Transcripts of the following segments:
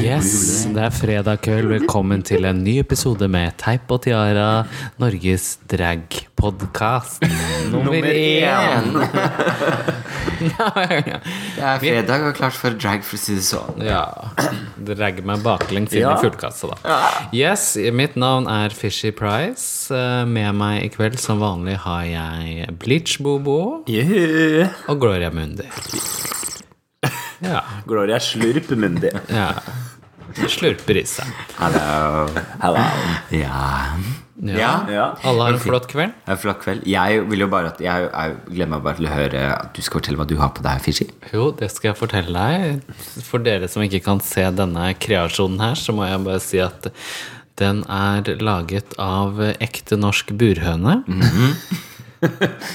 Yes, det er fredag kveld. Velkommen til en ny episode med Teip og Tiara, Norges dragpodkast nummer én. Det er fredag og klart for drag, for å si det sånn. Ja. Drag meg baklengs inn i fullkassa, da. Yes, mitt navn er Fishy Price. Eh, Med meg i kveld som vanlig har jeg Bleach Bobo Yeah. og Gloria Mundi. Ja. Gloria Slurpmundi. ja. Slurper i seg. Hallo. Hello. Ja. Ja. Ja. Alle har en flott kveld. Er flott kveld. Jeg vil jo bare at Jeg, jeg gleder meg bare til å høre at du skal fortelle hva du har på deg, Fishy. Jo, det skal jeg fortelle deg. For dere som ikke kan se denne kreasjonen her, så må jeg bare si at den er laget av ekte norsk burhøne.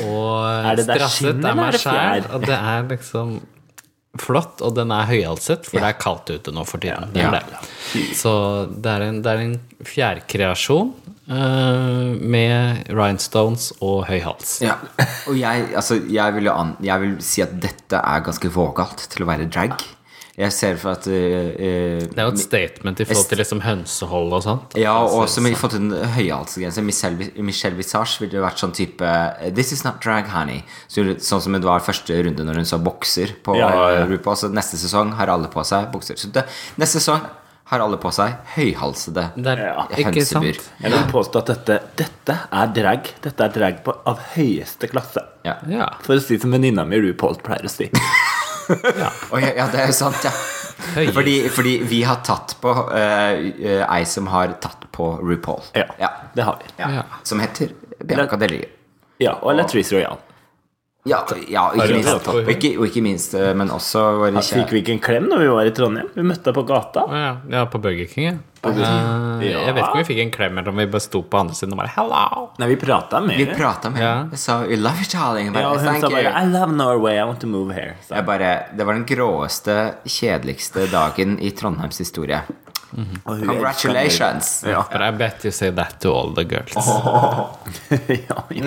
og Er det strasset er eller er meg det sjæl. fjær? Og det er liksom flott, og den er høyhalset, for det er kaldt ute nå for tiden. Det Ja. det. Så det er en, det er en fjærkreasjon uh, med rhinestones og høy hals. Ja. Og jeg, altså, jeg, vil an, jeg vil si at dette er ganske vågalt til å være drag. Jeg ser for at uh, Det er jo et statement i forhold til liksom hønsehold og sånt. Ja, og som vi fått en høyhalsgrense. Michelle, Michelle Visage ville vært sånn type This is not drag, honey. Så, sånn som det var første runde når hun sa bokser på Ja, ja, ja. RuPaul. Så neste sesong har alle på seg bokser. Så det, neste sesong har alle på seg høyhalsede Det er, Ja. ikke sant? hønsebur. Jeg vil påstå at dette, dette er drag. Dette er drag på, av høyeste klasse. Ja. Ja. For å si som venninna mi RuPaul pleier å si. Å, ja, ja, det er jo sant, ja. Fordi, fordi vi har tatt på uh, eh, ei som har tatt på RuPaul. Ja, det har vi. Ja. Ja. Som heter Bianca Delia Ja, og Latrice Royal. Ja, ja ikke minst, tatt på og, ikke, og ikke minst eh, Men også våre Ja, Fikk vi ikke en klem når vi var i Trondheim? Vi møtte deg på gata. Ja, ja, på Burger King, ja. Burger King. Eh, Ja. Jeg vet ikke om vi fikk en klem, eller om vi bare sto på andre siden og bare Hello! Nei, vi prata med Vi henne. prata med Ja. Jeg sa I love Italy. Ja, hun Thank sa bare you. I love Norway, I want to move here. Jeg bare, det var den gråeste, kjedeligste dagen i Trondheims historie. Og -hmm. Congratulations! Ja. But I bet you say that to all the girls. ja, ja.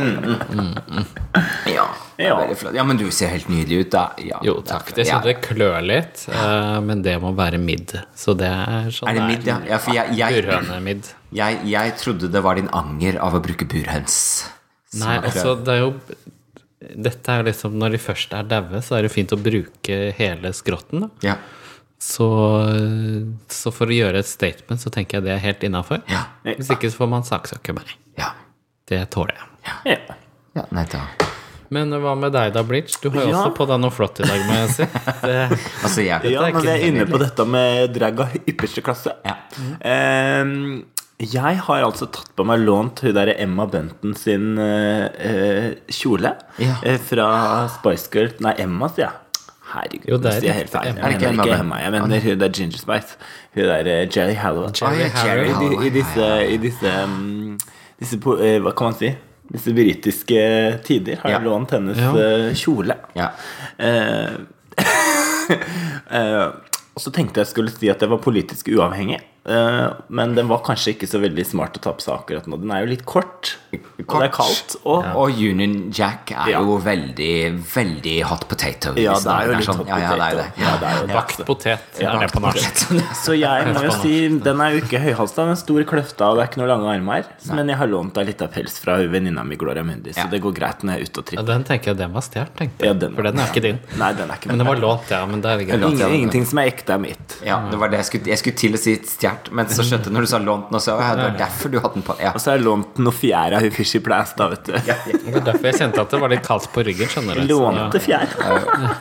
Ja, det er Ja. veldig flott. ja, men du ser helt nydelig ut, da. Ja, Jo, takk. Det Ja. kjenner det klør litt, uh, men det må være midd. Så det er sånn Er det midd, ja? ja for jeg, jeg, jeg, jeg trodde det var din anger av å bruke burhøns. Nei, altså, det er jo Dette er jo liksom Når de først er daue, så er det fint å bruke hele skrotten. Da. Ja. Så, så for å gjøre et statement, så tenker jeg det er helt innafor. Ja. Hvis ikke så får man saksøke meg. Ja. Det tåler jeg. Ja. ja nei. Men hva med deg da, Bleach? Du har jo Ja. også på deg noe flott i dag, må jeg si. Det, Altså, jeg Ja, er når vi er inne på dette med drag av ypperste klasse Ja. um, Jeg har altså tatt på meg lånt hun derre Emma Bunton sin uh, uh, kjole Ja. eh, fra Spice Girl Nei, Emma, sier jeg. Herregud, Jo, det er er helt feil. Jeg, Jeg Er mener ikke Emma. Jeg mener hun der Ginger Spice. Hun der eh, Jerry Hallowell. Jerry Å, ja, Jerry Hallowell. I, disse, i disse, mm, disse eh, Hva kan man si? Disse britiske tider har Ja. lånt hennes Ja. eh, kjole. Ja. Uh, uh, og så tenkte jeg skulle si at jeg var politisk uavhengig. Eh, men den var kanskje ikke så veldig smart å ta på seg akkurat nå. Den er jo litt kort, og det er kaldt. Og Og Union Jack er Ja. jo veldig, veldig hot potato. ja, det er jo litt sånn. hot Ja, ja, det er det. potato. Ja, det er jo bakt potet Ja, det på bakt norsk. Så jeg må jo si, den er jo ikke høyhalsa, den stor kløfta, og det er ikke noen lange armer. Men jeg har lånt ei lita pels fra venninna mi Gloria Mundi, så Ja. det går greit når jeg er ute og Ja, tripper. den tenker jeg den var stjålet, tenkte Ja, jeg. den- For den er ikke din. Nei, den er ikke min. Men den var lånt, ja. Men det er greit. ja. Ingenting som er ekte, er mitt. Ja, det var det jeg skulle, jeg skulle til å si stjert, men så skjønte jeg når du sa lånt og så ja, det var derfor du hadde den på. Ja. Og så er jeg lånt noe fjær av hun Fishy Plast, da, vet du. Det var derfor jeg kjente at det var litt kaldt på ryggen. skjønner du Lånte fjær.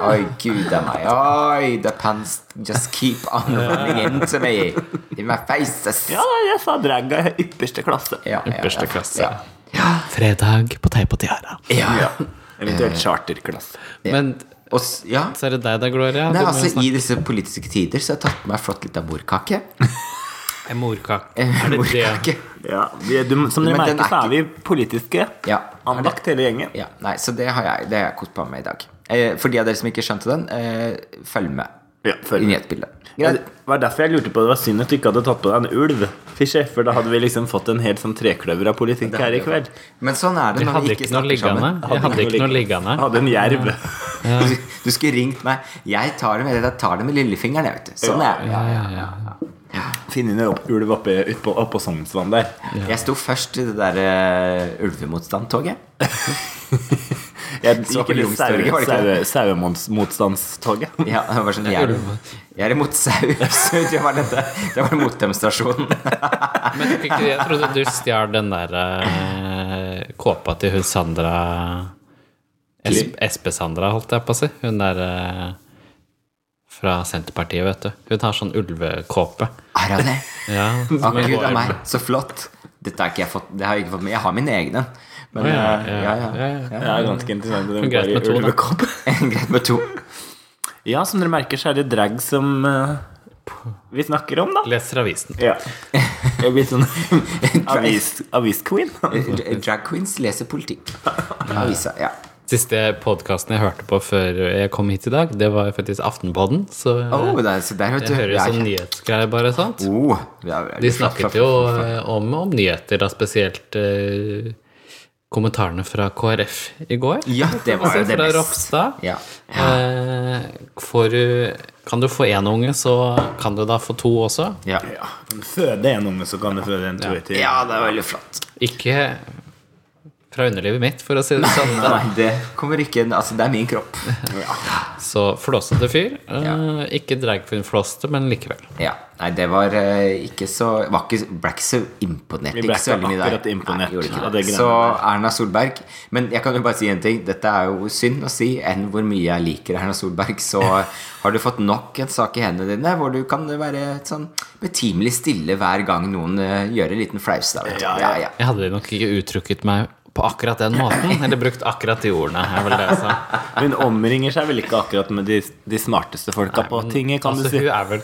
Oi, gud a meg. Oi, the pants just keep on running into me. In my faces. Ja, jeg sa draga i ypperste klasse. Ja, ja, Ypperste klasse. Ja. Fredag på Teip og Tiara. Ja. Ja. Eventuelt charterklasse. Men Og, ja. så er det deg da, Gloria. Nei, altså, I disse politiske tider så har jeg tatt på meg flott lita morkake. En morkake. Er det det? morkake. Ja, vi, du, Som dere merker, er så er vi politiske. Ja. Anlagt hele gjengen. Ja, nei, så det har jeg, det har jeg kost på meg i dag. Eh, for de av dere som ikke skjønte den, eh, følg med Ja, følg med. nyhetsbildet. Det var derfor jeg lurte på det var synd at du ikke hadde tatt på deg en ulv, Fischer. For da hadde vi liksom fått en helt sånn trekløver av politikk her i kveld. Men sånn er det når vi ikke snakker sammen. Jeg hadde ikke noe liggende. Hadde en jerv. Du, du skulle ringt meg. Jeg tar det med, jeg tar det med lillefingeren, jeg, vet du. Sånn er det. Ja, ja, ja. Finne en ulv oppe, oppå, oppå Sognsvann der. Jeg sto først i det der uh, ulvemotstandtoget. Jeg gikk på i Youngstorget, sauemotstandstoget. Ja, det var sånn Jeg, er- jeg er imot sau. Så det var, dette, det var motdemonstrasjonen. Men jeg trodde du stjal den der uh, kåpa til hun Sandra Espe-Sandra, holdt jeg på å si. Hun der eh, fra Senterpartiet, vet du. Hun har sånn ulvekåpe. Er hun det? Ja, Å, Gud a meg, så flott. Dette har ikke jeg fått Det har jeg ikke fått med. Jeg har min egen. Men ja, eh, ja, ja, ja. ja, ja. Det er ganske interessant. Den Greit med to, da. Greit med to. Ja, som dere merker, så er det drag som uh, vi snakker om, da. Leser avisen. Ja. Jeg blir sånn avis, avis-queen. Drag queens leser politikk. Avisa. Ja. Siste podkasten jeg hørte på før jeg kom hit i dag, det var faktisk Aftenpodden. Så eh, Oh, det er, så der, vet jeg hører Ja, sånn nyhetsgreier, bare. sant? Oh, ja, ja, De snakket flott, jo flott, flott. eh, om, om nyheter, da spesielt eh, kommentarene fra KrF i går. Ja, det var jo det Fra. Ropstad. Ja. Eh, får du Kan du få én unge, så kan du da få to også. Ja. Ja. Føde en unge, så kan du føde en to etter. ja, det er veldig flott. Ikke fra underlivet mitt, for å si det sånn. Nei, det kommer ikke Altså, det er min kropp. Så flåsete fyr. Eh, Ikke dragqueen-flåste, men likevel. Ja. Nei, det var eh, ikke så var ikke, Ble ikke så imponert. Vi ble Ikke så veldig mye der. imponert Nei, ikke det. det Så. Erna Solberg Men jeg kan jo bare si en ting. Dette er jo synd å si enn hvor mye jeg liker Erna Solberg. Så har du fått nok en sak i hendene dine hvor du kan være sånn betimelig stille hver gang noen uh, gjør en liten flaus. Da, vet du. Ja, Ja, ja. ja. Jeg hadde nok ikke uttrykket meg på akkurat den måten, eller brukt akkurat de ordene. Hun omringer seg vel ikke akkurat med de, de smarteste folka på tinget, kan altså, du si. Hun er vel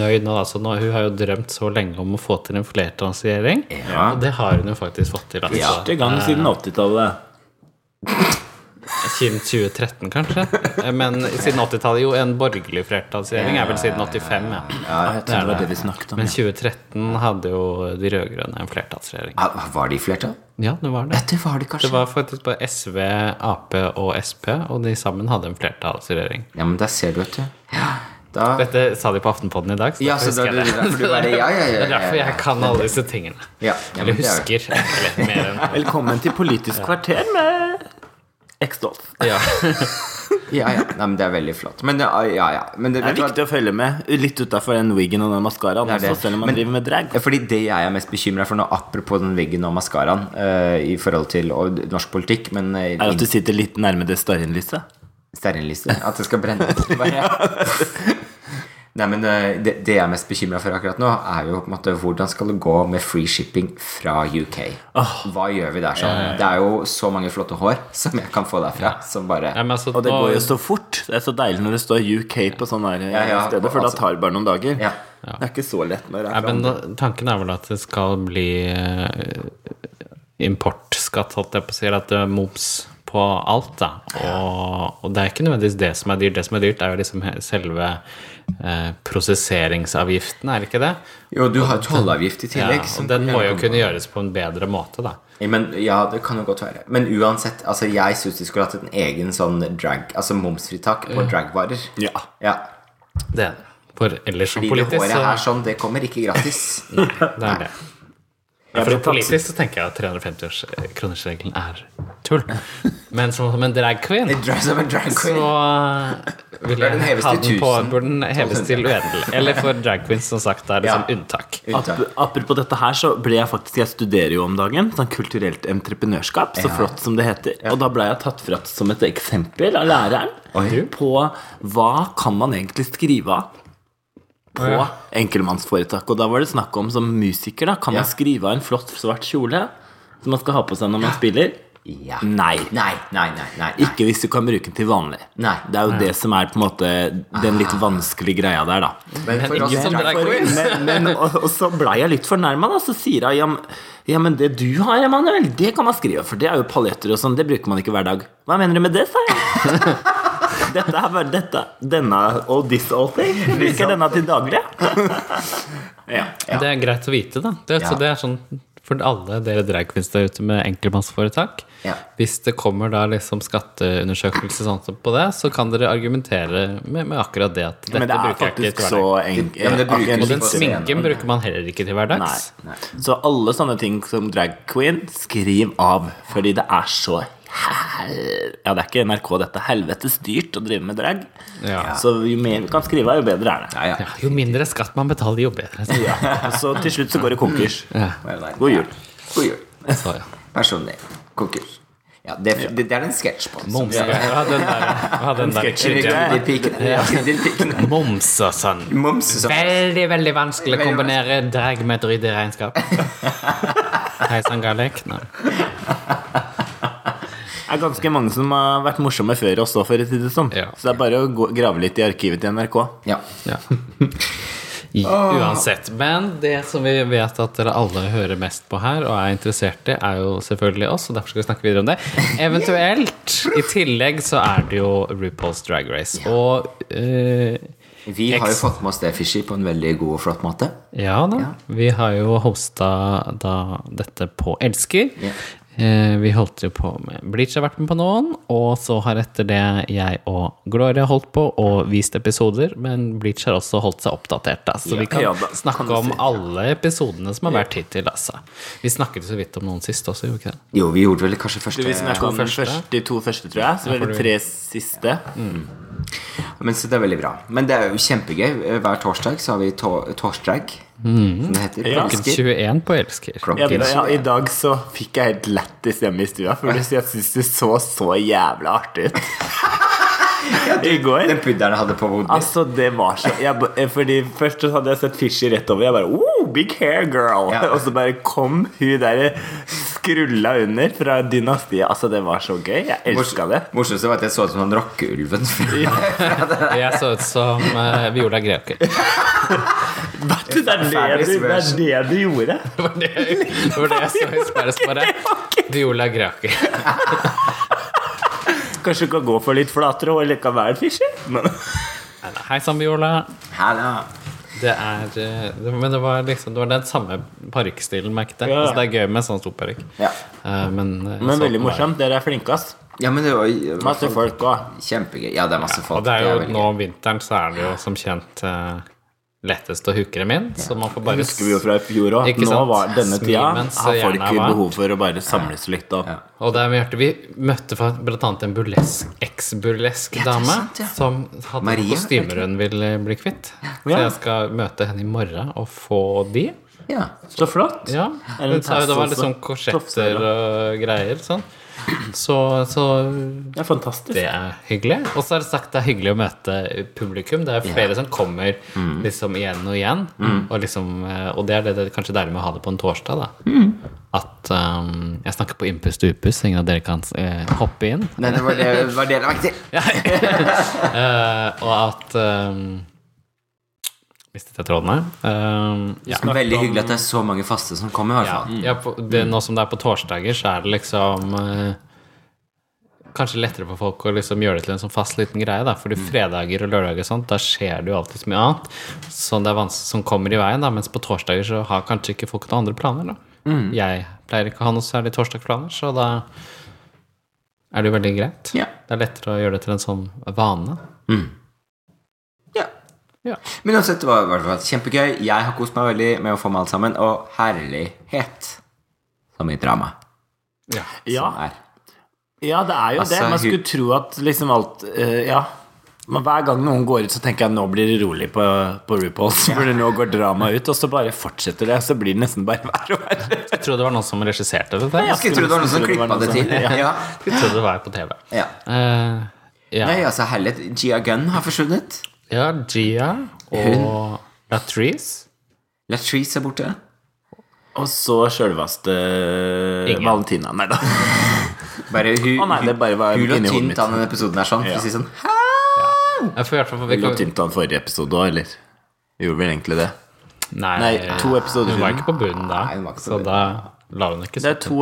nøyd nå, altså. Nå, hun har jo drømt så lenge om å få til en flertallsregjering. Ja. Og det har hun jo faktisk fått til. Altså. Første gang siden 80-tallet. Siden 2013, kanskje. Eh, Men siden 80-tallet jo en borgerlig flertallsregjering er vel siden 85, ja. ja jeg tror det var det vi snakket om. Men 2013 hadde jo de rød-grønne en flertallsregjering. Var de i flertall? Ja, det var det. Det var de kanskje. Det var faktisk bare SV, Ap og Sp, og de sammen hadde en flertallsregjering. Ja, men der ser du, vet du. Ja, da Dette sa de på Aftenpodden i dag. Så Ja, så da, husker jeg det. derfor du bare Ja, ja, ja. Det er derfor jeg kan alle disse tingene. Ja, ja, Eller det er- husker. Eller Velkommen til Politisk kvarter med Eksdolf. ja. Ja, ja. Nei, men det er veldig flott. Men det, ja. ja. Men det, Det er viktig hva? å følge med litt utafor den wiggen og den maskaraen, også, selv om man Men- driver med drag. Fordi det jeg er mest bekymra for nå, apropos den wiggen og maskaraen uh, i forhold til og, norsk politikk, men uh, Er at du sitter litt nærme det stearinlyset. Stearinlyset? At det skal brenne. Bare- Nei, men eh, det, det jeg er mest bekymra for akkurat nå, er jo på en måte hvordan skal det gå med free shipping fra UK? Hva gjør vi der sånn? Det er jo så mange flotte hår som jeg kan få derfra, som bare Ja, men altså, Og det går jo så fort. Det er så deilig når det står UK på sånne her Ja, ja, steder, for altså- da tar det bare noen dager. Ja. Det er ikke så lett når det Ja, er men da, tanken er vel at det skal bli eh, importskatt, holdt jeg på å si, at det er moms på alt, da. Og, og det er ikke nødvendigvis det som er dyrt. Det som er dyrt, er jo liksom selve eh, prosesseringsavgiften, er det ikke det? Jo, du har tollavgift i tillegg. Ja, og den må jo kunne gjøres på en bedre måte, da. Men, ja, det kan jo godt være. Men uansett, altså jeg syns de skulle hatt en egen sånn drag Altså momsfritak på dragvarer. Ja. Ja. Det er det. For ellers som Fordi det håret her sånn, det kommer ikke gratis. det er det. Ja, for politisk så tenker jeg at 350-kronersregelen er tull. Men som, som en drag queen så. Vil den jeg heves ha til den på 1000? Burde den heves til uendelig. Eller for drag queens, som sagt, er det Ja. sånn unntak. Unntak. Apropos dette her, så ble jeg faktisk Jeg studerer jo om dagen sånn kulturelt entreprenørskap, så Ja. flott som det heter. Og da ble jeg tatt fra som et eksempel av læreren Oi. på hva kan man egentlig skrive av på Ja. enkeltmannsforetak. Og da var det snakk om som musiker, da. Kan Ja. man skrive av en flott svart kjole som man skal ha på seg når man spiller? Ja. Nei. Nei, nei, nei. Ikke hvis du kan bruke den til vanlig. Nei. Det er jo det som er på en måte den litt vanskelige greia der, da. Men for Men oss drag men, men, og, og så blei jeg litt fornærma, da. Så sier hun ja, men- ja, men det du har, Emanuel, det kan man skrive, for det er jo paljetter og sånn. Det bruker man ikke hver dag. Hva mener du med det, sa jeg. Dette er bare dette. Denne og this all thing. Bruker denne til daglig. ja. Det er greit å vite, da. Det, Ja. så det er sånn for alle dere dragqueens der ute med enkeltmannsforetak. Ja. Hvis det kommer da liksom skatteundersøkelse sånn på det, så kan dere argumentere med, med akkurat det at dette Men det er bruker jeg ikke til så hverdags. enkelt. Ja, men bruker Og den sminken bruker man heller ikke til Nei. hverdags. Så alle sånne ting som dragqueen, skriv av. Fordi det er så. Ja, det er ikke NRK, dette er helvetes dyrt å drive med drag. Ja. Så jo mer vi kan skrive jo bedre er det. Ja, ja. Ja, jo mindre skatt man betaler, jo bedre. Så, Ja. Så til slutt så går det konkurs. God jul. God jul. så ja. Personlig. Konkurs. Ja, det, det, det er en sketsj på den. Moms. Ja, den der. Ja, den der. sketsj. Moms og. Moms og sånn. Veldig, veldig vanskelig å kombinere drag med et ryddig regnskap. Hei sann, Galek. Det er ganske mange som har vært morsomme før oss òg, for å si det sånn. Ja. Så det er bare å gå, grave litt i arkivet til NRK. Ja. Ja. Uansett. Men det som vi vet at dere alle hører mest på her, og er interessert i, er jo selvfølgelig oss, og derfor skal vi snakke videre om det. Eventuelt, i tillegg, så er det jo RuPaul's Drag Race. Og uh, Vi har jo fått med oss det, Fishy, på en veldig god og flott måte. ja da, vi har jo hosta da dette på Elsker. Ja. Eh, vi holdt jo på med Bleach har vært med på noen, og så har etter det jeg og Gloria holdt på og vist episoder, men Bleach har også holdt seg oppdatert, da. Så vi kan Ja da, snakke kan om si. alle episodene som har vært hittil, altså. Vi snakket så vidt om noen sist også, gjorde vi ikke det? Jo, vi gjorde vel kanskje første Vi snakket om første. første, de to første, tror jeg. Så var det tre siste. Men så det er veldig bra. Men det er jo kjempegøy. Hver torsdag så har vi to torsdag, som det heter. Ja. Elsker. 21 på Elsker. Klokken ja, I dag så fikk jeg helt lættis hjemme i stua, for jeg syns det så så jævla artig ut. I går. Den pudderen hadde på hodet. Altså, det var så jeg, eh, Fordi Først så hadde jeg sett Fishy rett over. Jeg bare oh, big hair girl Ja. Og så bare kom hun der skrulla under fra dynastiet. Altså, det var så gøy. Jeg elska det. Morsomste var at jeg så ut som han rockeulven. Jeg så ut som uh, Viola Greker. Vet du, Det er det, du, det, er det du gjorde. Det var det, det var det jeg så i spørsmålet. Viola Greker. Kanskje du kan gå for litt flatere og likevel, Fishy? Men, Hei sann, Viola. Halla. Det er eh, Men det var liksom Det var den samme parykkstilen, merket jeg. Ja. Altså, det er gøy med sånn stor parykk. Ja. Eh, men eh, men veldig morsomt. Dere er flinke, ass. ja, men det var jo Masse folk òg. kjempegøy. Ja, det er masse folk. Og det er jo veldig nå om vinteren så er det jo som kjent eh, lettest å hooke dem inn. Så man får bare husker vi jo fra i fjor òg. Nå var denne tida har folk behov for å bare samles litt. Og, Og der vi, hørte, vi møtte bl.a. en burlesk, eks-burlesk Ja, dame sant, ja. som hadde Maria, kostymer hun ville bli kvitt. Så jeg skal møte henne i morgen og få de. Ja. Så flott. Ja, det hun sa jo det var litt sånn korsetter og greier sånn. Så, så Det er fantastisk. det er hyggelig. Og så er det sagt det er hyggelig å møte publikum. Det er flere som kommer liksom igjen og igjen. Og, liksom, eh, og det er det, det er kanskje deilig med å ha det på en torsdag. da At um, jeg snakker på impus og upus, ingen av dere kan uh, hoppe inn. Nei, det var det, det var det jeg la merke til. uh, og at um, Mistet jeg tråden her? Um, ja. Veldig hyggelig at det er så mange faste som kommer, i hvert fall. ja på, det, nå som det er på torsdager, så er det liksom uh, Kanskje lettere for folk å liksom gjøre det til en sånn fast liten greie. Da. Fordi fredager og lørdager sånt, da skjer det jo alltid så mye annet som, er som kommer i veien. Da. Mens på torsdager så har kanskje ikke folk noen andre planer. Da. Jeg pleier ikke å ha noe særlig torsdagsplaner, så da er det jo veldig greit. Ja. Det er lettere å gjøre det til en sånn vane. Ja. Ja. Men uansett, det var i kjempegøy. Jeg har kost meg veldig med å få med alt sammen. Og herlighet så mye drama Ja. Ja, som er. ja, det er jo Altså, det. Man skulle tro at liksom alt uh, Ja. Men hver gang noen går ut, så tenker jeg nå blir det rolig på, på RuPaul's. For nå går dramaet ut, og så bare fortsetter det. Så blir det nesten bare verre og verre. Jeg tror det var noen som regisserte dette. Jeg skulle tro det var noen som det klippa det til. sånt. Ja. Skulle tro det var på TV. Ja. Uh, ja. Nei, altså, herlighet. Gia Gunn har forsvunnet. Ja, Gia og Latrice. Latrice er borte. Og så sjølveste Valentina. Nei da. Bare hun, Å nei, det bare var hun lå tynt an denne episoden her, sånn. For Ja. å si sånn Jeg får i hvert fall vi Vi lå tynt an forrige episode òg, eller? Gjorde vel egentlig det. Nei, Nei, to episoder Hun var ikke på bunnen da. Nei, hun var ikke på så da la hun ikke Det er to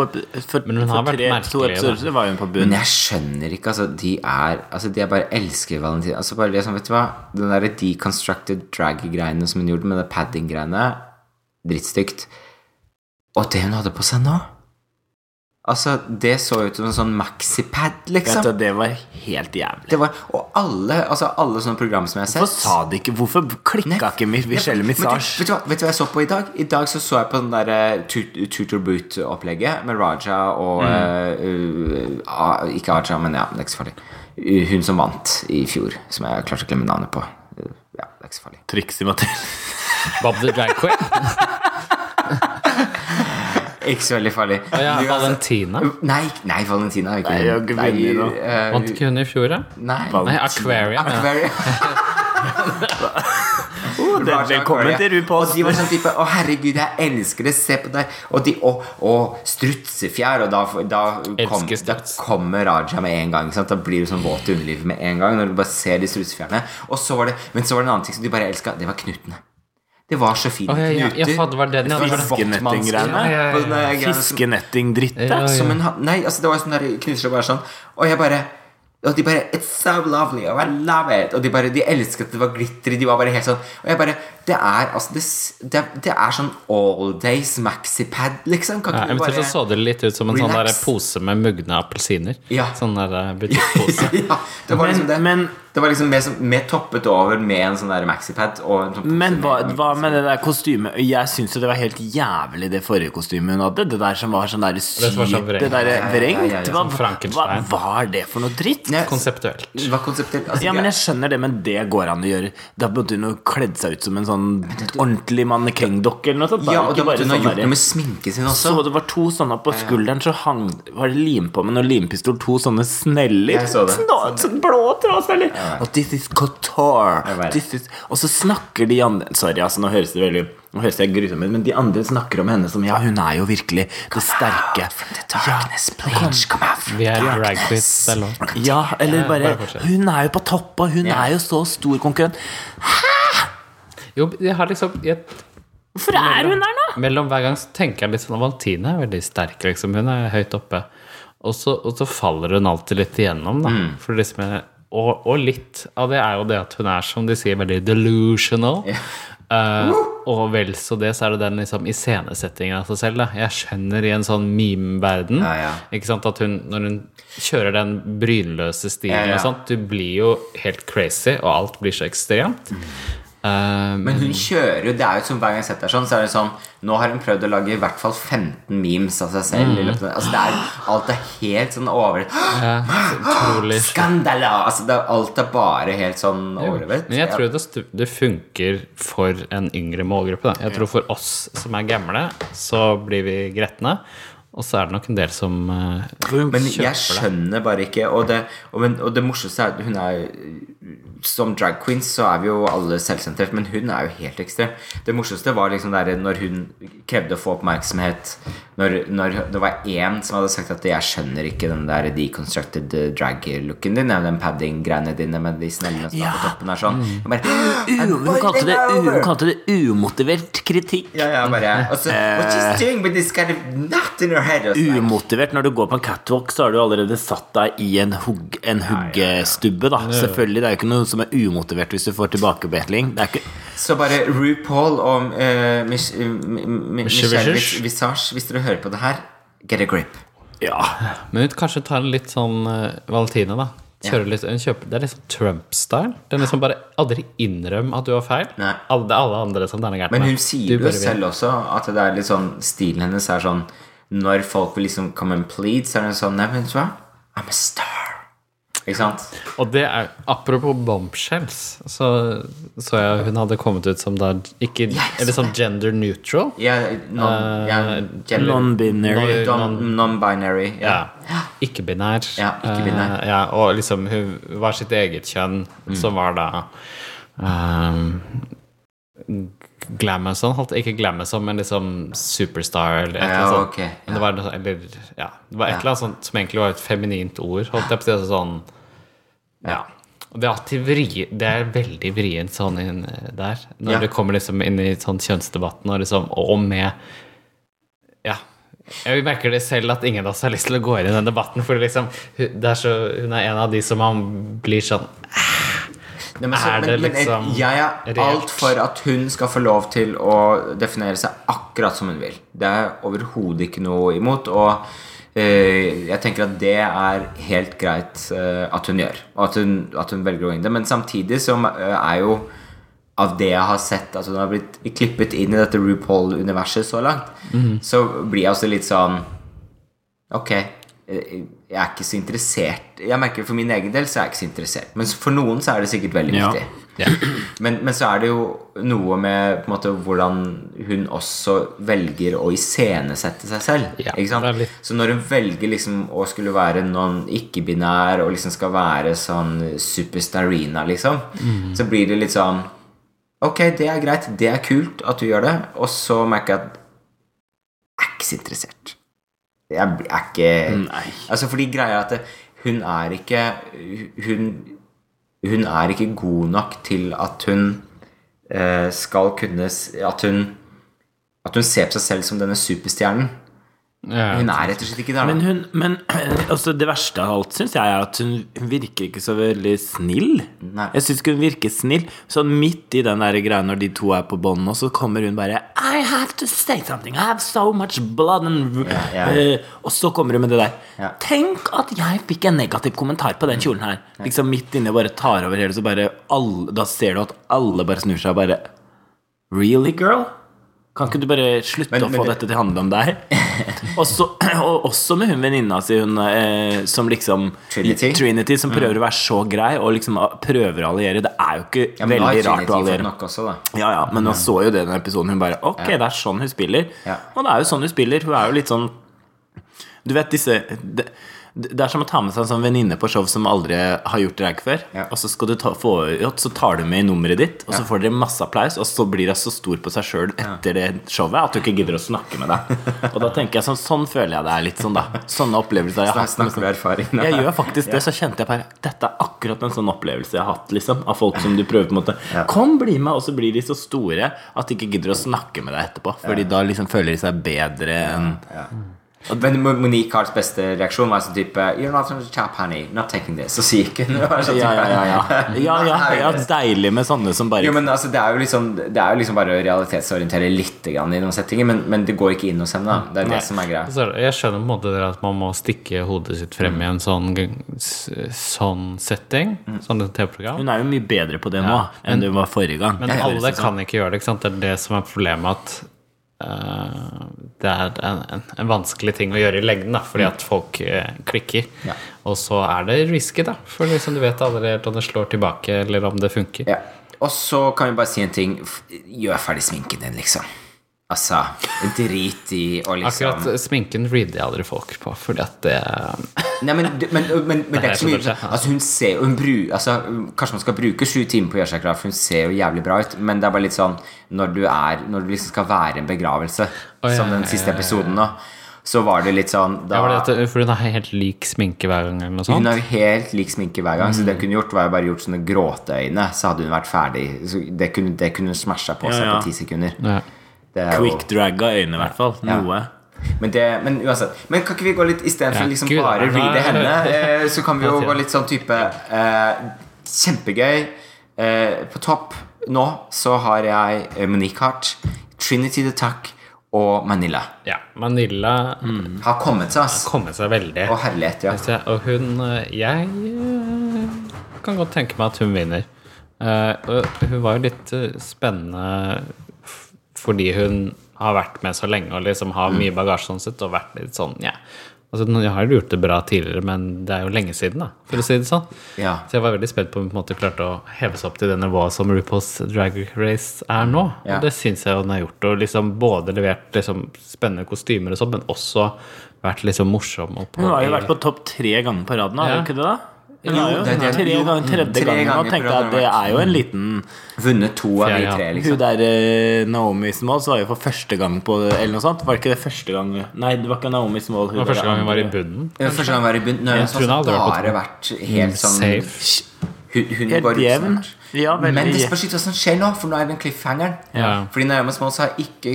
for, Men hun har vært tre, merkelig, to episoder så var hun på Men jeg skjønner ikke, altså. De er Altså, de er bare elsker Valentina. Altså, bare liksom, vet du hva? Den derre deconstructed drag-greiene som hun gjorde med det padding-greiene, drittstygt. Og det hun hadde på seg nå Altså, det så ut som en sånn maxipad, Vet liksom. du, det var helt jævlig. Det var, og alle, altså alle sånne program som jeg har sett Hvorfor sa de ikke Hvorfor klikka ikke Mi- Michelle Missage? vet, vet du hva jeg så på i dag? I dag så så jeg på den der uh, Tutor Boot-opplegget med Raja og mm. uh, uh, Ikke Aja, men ja, det er ikke så farlig. Hun som vant i fjor, som jeg klarte å glemme navnet på. Uh, ja, det er ikke så farlig. Trixie Mathilde. Bob the Drag Queen. Ikke så veldig farlig. Og ja, Valentina. Nei, nei, Valentina er ikke Nei, jeg nå. eh, Vant ikke hun i fjor, da? Nei. Nei, Aquarium. Aquarium. Oh, det- Velkommen du til RuPaul's. Og de var sånn type Å, herregud, jeg elsker det, se på deg. Og, de, og, og strutsefjær. Og da, da, kom, da kommer Raja med en gang. Sant? Da blir du sånn våt i underlivet med en gang. Når du bare ser de strutsefjærene. Og så var det, men så var det en annen ting som de bare elska. Det var knutene. Det var så fine Å, ja, ja, ja, det var den. Fiskenetting-greiene. Ja, som- som en, Nei, altså det var sånn der knuser og bare sånn. Og jeg bare Og de bare It's so lovely Og I love it. Og de bare De elsket at det var glitter De var bare helt sånn. Og jeg bare Det er altså Det, det, det er sånn all days maxipad Liksom Kan Ja, ikke du eventuelt så så det litt ut som en sånn der pose med mugne appelsiner. Ja. Sånn der eh, butikkpose. ja, det var liksom det men- Det var liksom mer, mer toppet over Med en sånn der maxipad Og en sånn Men hva, med- hva med det der kostymet? Jeg syns jo det var helt jævlig, det forrige kostymet hun hadde. Det der som var sånn der sånn sykt vrengt. Det der Ja, ja, ja, vrengt. ja, ja, Hva, hva var det for noe dritt? Konseptuelt. Var konseptuelt altså, Ja, men jeg- jeg skjønner det, men det går an å gjøre. Da burde hun jo kledd seg ut som en sånn ordentlig mannekengdokke eller noe sånt. Ja, og da måtte hun ha sånn gjort noe med sminken sin også Så det var to sånne på skulderen, så hang var det lim på med noe limpistol. To sånne sneller. Så. Nå, sånn blå trådsneller. Og this is couture. This is, og så snakker de andre Sorry, altså, nå høres det veldig Nå høres jeg grusom ut, men de andre snakker om henne som Ja, hun er jo virkelig det sterke. Darkness, Vi er drag queens. Er lov. Ja, eller bare. Hun er jo på topp, og hun er jo så stor konkurrent. Jo, jeg har liksom jeg, Hvorfor er hun der nå? Mellom hver gang så tenker jeg litt sånn Valentine er veldig sterk, liksom. Hun er høyt oppe. Og så, og så faller hun alltid litt igjennom, da. Mm. For liksom jeg, og, og litt av det er jo det at hun er, som de sier, veldig delusional. Eh, og vel så det, så er det den liksom iscenesettingen av seg selv. Da. Jeg skjønner i en sånn meme-verden Ja, ja. Ikke sant, at hun, når hun kjører den brynløse stilen Ja, ja. og sånt, du blir jo helt crazy, og alt blir så ekstremt. Eh, Men hun kjører jo Det er jo som hver gang jeg setter sånn Så er det sånn Nå har hun prøvd å lage i hvert fall 15 memes av seg selv Mm. av- Altså det er Alt er helt sånn over ja, så Skandala Altså det, er- alt er bare helt sånn overdrevet Men jeg tror det, det funker for en yngre målgruppe. Da. Jeg tror for oss som er gamle, så blir vi gretne. Og så er det nok en del som eh, Men jeg skjønner bare ikke Og det, og, og det morsomste er at hun er Som drag queens så er vi jo alle selvsentrert, men hun er jo helt ekstrem. Det morsomste var liksom der når hun krevde å få oppmerksomhet Når, når det var én som hadde sagt at 'jeg skjønner ikke den der deconstructed eh, drag-looken din', den padding-greiene dine med de snellene som er på toppen her sånn. Jeg bare, hun, kalte det, hun kalte det umotivert kritikk. Ja, ja, bare og så, What she's doing with this kind of nut Umotivert. Når du går på en catwalk, så har du allerede satt deg i en, hugg, en huggestubbe. da Selvfølgelig, Det er jo ikke noe som er umotivert hvis du får tilbakebetling. Det er ikke Så bare RuPaul og uh, Mich Mi- Mi- Michelle Visage. Hvis dere hører på det her, get a grip. Ja. Men hun kanskje tar en litt sånn uh, Valentina, da. Kjører litt, kjøper, det er litt sånn Trump-style. Den liksom bare aldri innrøm at du har feil. Nei. Alle, det er alle andre som det er gærent Men hun sier jo selv også at det er litt sånn stilen hennes er sånn Når folk vil liksom come and plead, så er det sånn Nei, vet du hva? I'm a star. Ikke sant? Og det er Apropos bombshells, så så jeg hun hadde kommet ut som da ikke Eller sånn gender neutral. Ja, gender- Non-binary. non- Non-binary. Ja. Ikke-binær. Ja, ikke-binær. Eh, ja, og liksom hun var sitt eget kjønn, Mm. som var da um, Glamazon, holdt ikke Glamazon, men liksom Superstar eller et eller annet sånt. Men det var, eller, ja, det var et eller annet sånt som egentlig var et feminint ord. Holdt jeg på å si altså sånn Ja. Og det er alltid vri, det er veldig vrient sånn inn der. Når Ja. det kommer liksom inn i sånn kjønnsdebatten, og liksom Og med Ja. Jeg merker det selv at ingen av oss har lyst til å gå inn i den debatten. For liksom, hun, det er så, hun er en av de som man blir sånn Nei, men, så, Er det men liksom jeg er alt for at hun skal få lov til å definere seg akkurat som hun vil. Det er overhodet ikke noe imot. Og eh, jeg tenker at det er helt greit eh, at hun gjør. Og at hun, at hun velger å gå det. Men samtidig så eh, er jo av det jeg har sett At hun har blitt klippet inn i dette RuPaul-universet så langt, mm. så blir jeg også litt sånn Ok, jeg er ikke så interessert. Jeg merker For min egen del så er jeg ikke så interessert. Men for noen så er det sikkert veldig viktig. ja. Men, men så er det jo noe med på en måte hvordan hun også velger å iscenesette seg selv. Yeah. ikke sant? litt- Så når hun velger liksom å skulle være noen ikke-binær og liksom skal være sånn superstarina, liksom, mm. så blir det litt sånn Ok, det er greit, det er kult at du gjør det, og så merker jeg at jeg er ikke så interessert. Jeg er ikke Nei. Altså fordi greia er at hun er ikke Hun Hun er ikke god nok til at hun eh, skal kunne At hun At hun ser på seg selv som denne superstjernen. Ja. Hun er rett og slett ikke der. Men, hun, men altså, det verste av alt syns jeg er at hun, virker ikke så veldig snill. Nei. Jeg syns ikke hun virker snill. Sånn midt i den der greia når de to er på bånd, og så kommer hun bare I have to say something. I have so much blood and Ja, ja. Uh, Og så kommer hun med det der. Ja. Tenk at jeg fikk en negativ kommentar på den kjolen her. Liksom midt inni og bare tar over hele, så bare alle, Da ser du at alle bare snur seg og bare Really, girl? Kan ikke du bare slutte Men- å men få det- dette til å handle om deg? også, og også med hun venninna si, hun eh, som liksom Trinity? som prøver å være så grei og liksom prøver å alliere. Det er jo ikke Ja, veldig rart å alliere. også. Ja, ja, men man så jo det i den episoden. Hun bare Ok, det er sånn hun spiller. Ja. Og det er jo sånn hun spiller. Hun er jo litt sånn Du vet disse det, det er som å ta med seg en sånn venninne på show som aldri har gjort drag før. Ja. Og så skal du ta, få så tar du med nummeret ditt, og så får dere masse applaus, og så blir hun så stor på seg sjøl etter det showet at du ikke gidder å snakke med deg. Og da tenker jeg sånn Sånn føler jeg det er litt sånn, da. Sånne opplevelser jeg har hatt. Snakker du erfaring? da? jeg gjør faktisk det, så kjente jeg bare Dette er akkurat en sånn opplevelse jeg har hatt, liksom. Av folk som du prøver på en måte. Kom, bli med! Og så blir de så store at de ikke gidder å snakke med deg etterpå. Fordi da liksom føler de seg bedre enn Men Monique Harts beste reaksjon var sånn type You're not on the top, honey. Not taking this. Så syk hun. Var sånn Ja, ja, ja. ja. ja, ja, ja deilig med sånne som bare Jo, men altså, det er jo liksom Det er jo liksom bare å realitetsorientere litt grann i noen settinger, men, men det går ikke inn hos henne. da Det er Nei. det som er greia. Så Jeg skjønner på en måte at man må stikke hodet sitt frem i en sånn, sånn setting. Sånn TV-program. Hun er jo mye bedre på det nå enn det var forrige gang. Men alle kan ikke gjøre det. ikke sant? Det er det som er problemet. At det er en, en, en vanskelig ting å gjøre i lengden, da, fordi at folk eh, klikker. Ja. Og så er det risky, da. For liksom du vet aldri helt om det slår tilbake, eller om det funker. Ja. Og så kan vi bare si en ting. Gjør ferdig sminken din, liksom. Altså, drit i å liksom Akkurat sminken reader jeg aldri folk på, fordi at det Nei, men, men, men, men, det er ikke så mye Altså, hun ser jo hun bru, altså, Kanskje man skal bruke sju timer på å gjøre seg klar, for hun ser jo jævlig bra ut, men det er bare litt sånn Når du er Når du liksom skal være en begravelse, ja, som den siste ja, ja. episoden nå, så var det litt sånn da, ja, det, at, For hun har helt lik sminke hver gang, eller noe Hun har jo helt lik sminke hver gang, så Mm. det hun kunne gjort, var jo bare gjort sånne gråteøyne, så hadde hun vært ferdig. Så det kunne, det kunne hun smasha på seg Ja, ja. på ti sekunder. Ja. Det er Quick drag av øynene, i hvert fall. Ja. Noe. Men, det, men uansett Men kan ikke vi gå litt istedenfor Ja, liksom bare reade henne, eh, så kan vi jo gå litt sånn type eh, Kjempegøy. Eh, på topp nå så har jeg eh, Monique Hart, Trinity the Tuck og Manila. ja. Manila Har kommet seg, ass. kommet seg veldig. Og herlighet, ja. Jeg- Og hun eh, Jeg eh, kan godt tenke meg at hun vinner. Uh, hun var jo litt eh, spennende fordi hun har vært med så lenge og liksom har mye bagasje sånn sett, og vært litt sånn, ja. Altså, jeg har jo gjort det bra tidligere, men det er jo lenge siden, da, for å si det sånn. Ja. Så jeg var veldig spent på om hun klarte å heve seg opp til det nivået som RuPaul's Drag Race er nå. Ja. Og det syns jeg hun har gjort. Og liksom både levert liksom spennende kostymer og sånn, men også vært liksom morsom. Hun har jo vært på topp tre ganger på raden, har Ja. hun ikke det? da? Hun Jo, jo, det er det- tre ganger, tredje tre gangen nå ganger Og tenkte jeg at det er jo en liten Vunnet to av de tre, liksom. Hun der eh, Naomi Small var jo for første gang på Eller noe sånt. Var det ikke det første gang Nei, det var ikke Naomi Small. Det var første gang hun var i bunnen. Ja, Første gang hun var i bunnen. Nå har hun hun sånn har bare vært helt sånn Safe. Hun, hun Helt går jevn. Ja, Men det spørs ikke hva som skjer nå, for nå er det den cliffhangeren. Ja. Fordi Naomi Smalls har ikke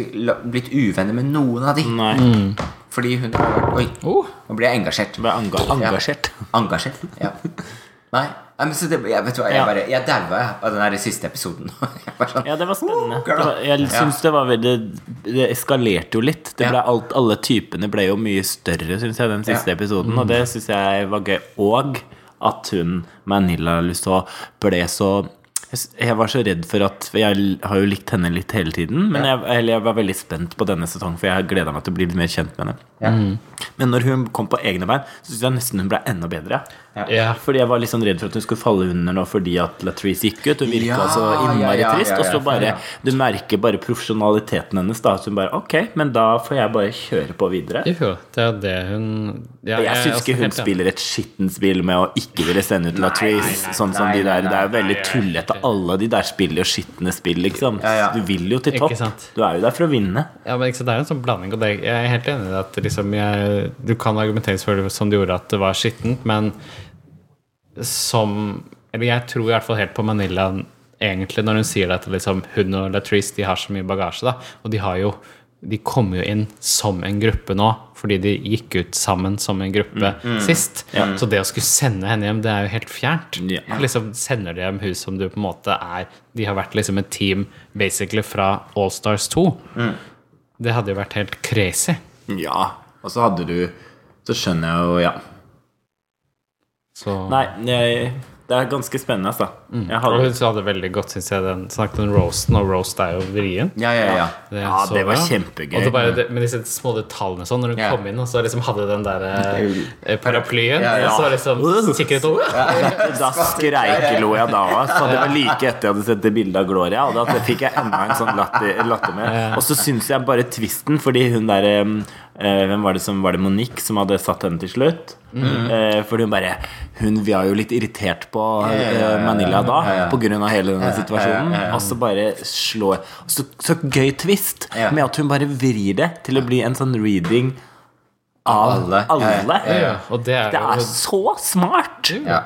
blitt uvenner med noen av de. Nei. Mm. Fordi hun har vært Oi, Oh. nå ble jeg engasjert. Ble enga engasjert. Ja. Engasjert, ja. Nei, nei, men så det, jeg, vet du hva, jeg bare Jeg daua av den der siste episoden. Jeg var sånn, Ja, det var spennende. Oh, Det var, jeg Ja. syns det var veldig Det eskalerte jo litt. Det ble alt, alle typene ble jo mye større, syns jeg, den siste Ja. episoden. Og det syns jeg var gøy. Og at hun, Manila Lusso, ble så jeg var så redd for at Jeg har jo likt henne litt hele tiden, men jeg, eller jeg var veldig spent på denne sesongen, for jeg gleda meg til å bli litt mer kjent med henne. ja. Men når hun kom på egne bein, så syns jeg nesten hun ble enda bedre. Ja. Fordi jeg var litt sånn redd for at hun skulle falle under nå fordi at Latrice gikk ut. Hun virka Ja, så innmari ja, ja, trist. ja, Og ja, så bare ja. Du merker bare profesjonaliteten hennes. Da At hun bare Ok, men da får jeg bare kjøre på videre. Jo, det er det hun ja, Jeg syns er ikke hun spiller et skittent spill med å ikke ville sende ut Latrice. nei, nei, Sånn som nei, de der nei, Det er jo veldig nei, tullete. Alle de der spiller jo skitne spill, liksom. Ja, ja. Du vil jo til topp. Du er jo der for å vinne. Ja, men ikke sant, Det er en sånn blanding, og det, jeg er helt enig i at liksom jeg, du kan argumentere for det som du gjorde, at det var skittent, men som Eller jeg tror i hvert fall helt på Manila egentlig når hun sier at liksom, hun og Latrice de har så mye bagasje, da, og de har jo de kommer jo inn som en gruppe nå, fordi de gikk ut sammen som en gruppe sist. Så det å skulle sende henne hjem, det er jo helt fjernt. Ja. Liksom Sender de hjem hun som du på en måte er De har vært liksom et team basically fra Allstars 2. Det hadde jo vært helt crazy. Ja. Og så hadde du Så skjønner jeg jo, ja. Så Nei, jeg, det er ganske spennende, altså. Jeg Og hadde, hun sa det veldig godt, syns jeg, den snakket om roasten, og roast er jo vrien. Ja, ja, ja. Det Ja, det var bra. kjempegøy. Og det bare, det, med disse små detaljene sånn, når hun Ja. kom inn og så liksom hadde den der eh, paraplyen, Ja, ja. og så liksom sikkerhet Da skreikelo jeg da òg. Det var like etter jeg hadde sett det bildet av Gloria. Og da fikk jeg enda en sånn latter, latter med. Og så syns jeg bare twisten, fordi hun der eh, Hvem var det som var det Monique som hadde satt henne til slutt? Eh, fordi hun bare Hun vi var jo litt irritert på eh, Manila da, på grunn av hele denne situasjonen. Og så bare slår Så, så gøy twist Ja. med at hun bare vrir det til å bli en sånn reading av Alle. alle. Ja, ja, ja, Ja, og det er Det er så smart! ja.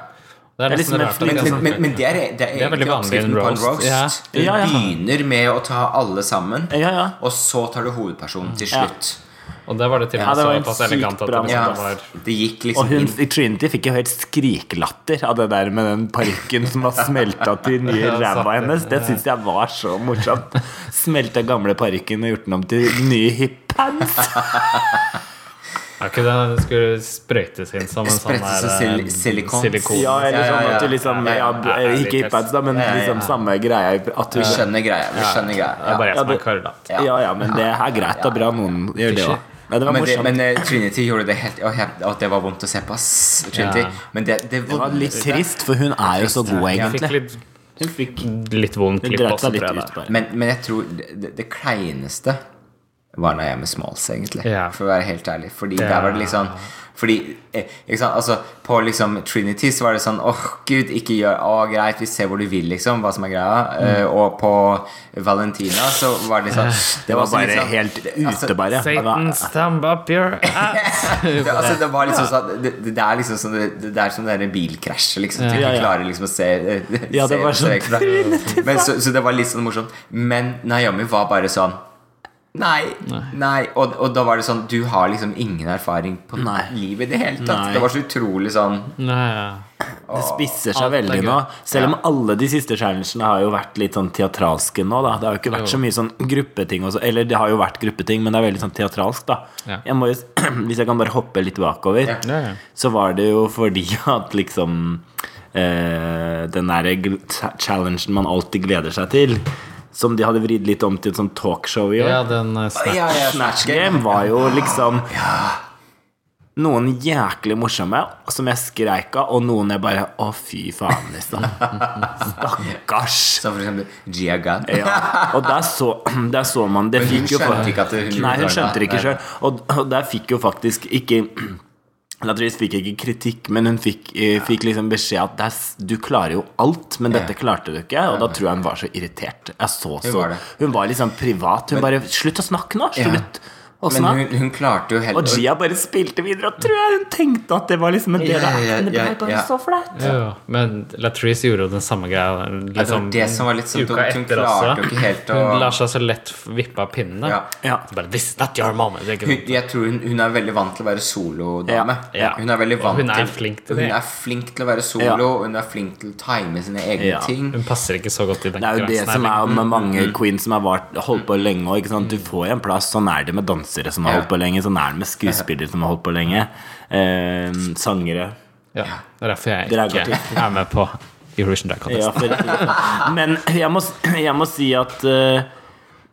Det er Det er liksom rart Men, det men, sånn- men, men det er, det er er veldig vanlig en oppskriften på en roast. roast. Ja. Du Ja, ja. begynner med å ta alle sammen, Ja, ja. og så tar du hovedpersonen til Ja. slutt. Og det var det til og med så såpass elegant at det, liksom, det var det gikk Og liksom hun i Trinity fikk jo helt skriklatter av det der med den parykken som var smelta til nye ræva hennes. Det syns jeg var så morsomt. Smelta gamle parykken og gjort den om til nye hippants. Er ikke det det skulle sprøytes inn som en sånn Sprøytes der, sil- eh, silikon. silikon. Ja, eller Ja, ja, sånn at du liksom Ja, ja, ja, ja, Ikke litt da, men Ja, ja, ja. liksom samme greia. At du, Vi skjønner greia. Vi skjønner greia. Det er bare jeg som Ja, er Ja. Ja ja, men det er greit og bra noen gjør det òg. Nei, det var Men, det, men eh, Trinity gjorde det helt Og at det var vondt å se på, ass. Trinity. Ja. Men det, det, Det var litt trist, for hun er jo så god, egentlig. litt, Hun fikk litt vond klipp også, tror jeg. ut, Men, men jeg tror det, det, kleineste var når jeg med Smalls, egentlig. Ja. For å være helt ærlig. Fordi Ja. der var det litt sånn Fordi eh, ikke sant? Altså, På liksom Trinity så var det sånn åh gud, ikke gjør Å, greit, vi ser hvor du vil, liksom. Hva som er greia. Eh, og på Valentina så var det sånn Det var bare sånn- helt ute, altså, bare. Det Satan, stamp up your ass! det, altså, det var liksom sånn det, det, det er liksom sånn Det, det er som det der bilkrasjet, liksom. Du Ja, ja. klarer liksom å se eh, Ja, det se- var sånn. Så, så det var litt sånn morsomt. Men Naomi var bare sånn Nei, nei. Og, og da var det sånn Du har liksom ingen erfaring på Nei. livet i det hele tatt. Nei. Det var så utrolig sånn Nei, Det spisser seg veldig nå. Selv om alle de siste challengene har jo vært litt sånn teatralske nå, da. Det har jo ikke vært Jo. så mye sånn gruppeting også. Eller det har jo vært gruppeting, men det er veldig sånn teatralsk, da. Ja. Jeg må jo, hvis jeg kan bare hoppe litt bakover, Ja. Ja, ja. så var det jo fordi at liksom eh, Den derre challengen man alltid gleder seg til, som de hadde vridd litt om til et sånt talkshow i år. Ja, den eh, snap ja, ja, Snatch Game var jo liksom Noen jæklig morsomme som jeg skreik av, og noen jeg bare Å, fy faen, liksom. Stakkars. Som for eksempel Gia Gunn. Ja, og der så, der så man Det Men hun fikk jo skjønte ikke at hun gjorde Nei, hun skjønte det ikke sjøl. Og, og der fikk jo faktisk ikke Latrice fikk ikke kritikk, men hun fikk, eh, fikk liksom beskjed at det er, du klarer jo alt, men dette klarte du ikke. Og da tror jeg hun var så irritert. Jeg så så. Hun var liksom privat. Hun bare Slutt å snakke nå! Slutt! Men hun, hun klarte jo heller Og Gia bare spilte videre, og tror jeg hun tenkte at det var liksom en del av acten. Det ble bare så flaut. Ja, men Latrice gjorde jo den samme greia. Liksom, det som var litt sånn dumt, hun klarte også. jo ikke helt å- Hun lar seg så lett vippe av pinnene. Ja. Ja. Bare, This is not your moment. Det hun. Jeg tror hun, hun er veldig vant til å være solodame. Ja. Hun er veldig vant hun er flink til Hun er flink til å være solo, Ja. hun er flink til å time sine egne Ja. ting. Hun passer ikke så godt i den Det er jo det som er med mange queens som har holdt på lenge òg. Du får en plass. Sånn er det med dansere som har holdt på lenge. så nærmest skuespillere som har holdt på lenge. Eh, sangere. Ja, det er derfor jeg ikke er med på Eurovision Drag Ja, Contest. for, men jeg må, jeg må si at uh,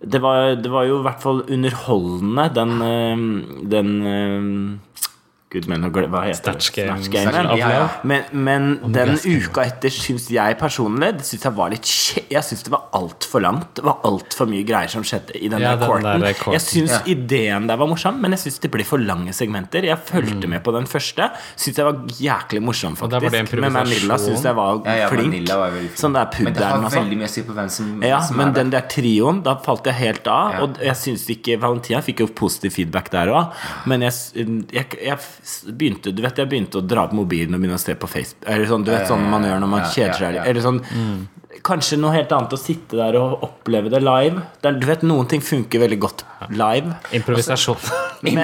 det, var, det var jo i hvert fall underholdende, den, uh, den eh, Gud, men hva heter det? Snatch Game. Snatch Game, Snatch of ja, ja. Men, men den uka etter syns jeg personlig Det synes Jeg var litt kje- Jeg syns det var altfor langt. Det var altfor mye greier som skjedde i den Ja, der den courten. der. Jeg syns Ja. ideen der var morsom, men jeg syns det ble for lange segmenter. Jeg Mm. med på den første. Syns jeg var jæklig morsom, Og det faktisk. Men Manila syns jeg var Ja, ja, flink. Var veldig flink. Sånn der Men det har pudderen og sånn. veldig mye å si på hvem som, Ja, som men er den der. trioen, da falt jeg helt av. Ja. Og jeg syns ikke Valentina fikk jo positiv feedback der òg. Men jeg, jeg, jeg begynte Du vet, jeg begynte å dra på mobilen og begynne å se på Facebook. Eller sånn, du vet sånn man gjør når man kjeder seg. Eller sånn Kanskje noe helt annet å sitte der og oppleve det live. Der, du vet, noen ting funker veldig godt live. Improvisasjon. Men,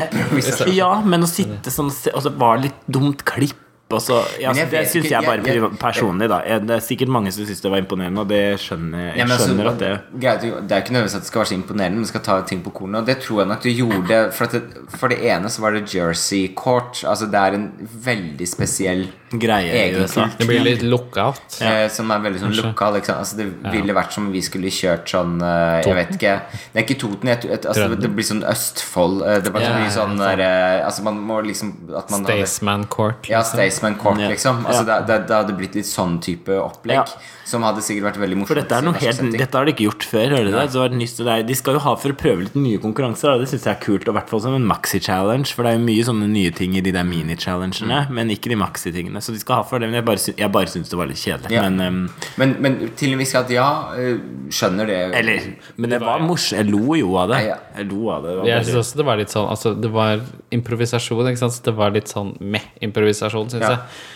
ja, men å sitte sånn og se- Og så var det litt dumt klipp. Og så, ja, jeg det vet syns jeg bare jeg- jeg- personlig, da. Det er sikkert mange som syns det var imponerende, og det skjønner jeg. Ja, men altså, at det greit, det er ikke nødvendigvis at det skal være så imponerende, men det skal ta ting på kornet. Og det tror jeg nok du gjorde. For, det, for det ene så var det Jersey Court. Altså Det er en veldig spesiell greie i USA. Kult. Det blir litt lookout. eh, Som er veldig sånn lukka. Liksom. Altså Det ville vært som om vi skulle kjørt sånn eh, Jeg vet ikke Det er ikke Toten. Jeg, altså, det blir sånn Østfold. eh, Det blir Ja, mye sånn der, Altså Man må liksom at man Staysman Court. Ja, liksom. Staysman Court, Ja. liksom. Altså, Ja. det, det, det hadde blitt litt sånn type opplegg. Ja. Som hadde sikkert vært veldig morsomt. For dette er noe helt. Dette har de ikke gjort før. Hører du det? Så det er- de skal jo ha for å prøve litt nye konkurranser. Da. Det syns jeg er kult. Og i hvert fall som en maxi-challenge. For det er jo mye sånne nye ting i de der mini-challengene. Mm. Men ikke de maxi-tingene. Så de skal ha for det. Men jeg bare, sy jeg bare syns det var litt kjedelig. Ja. Men, um, Men, men til en viss grad, ja. eh, Skjønner det. eller Men det var morsomt. Jeg lo jo av det. Jeg lo av det. det Jeg syns også det var litt sånn Altså, det var improvisasjon, ikke sant? Så det var litt sånn med improvisasjon, syns Ja. jeg.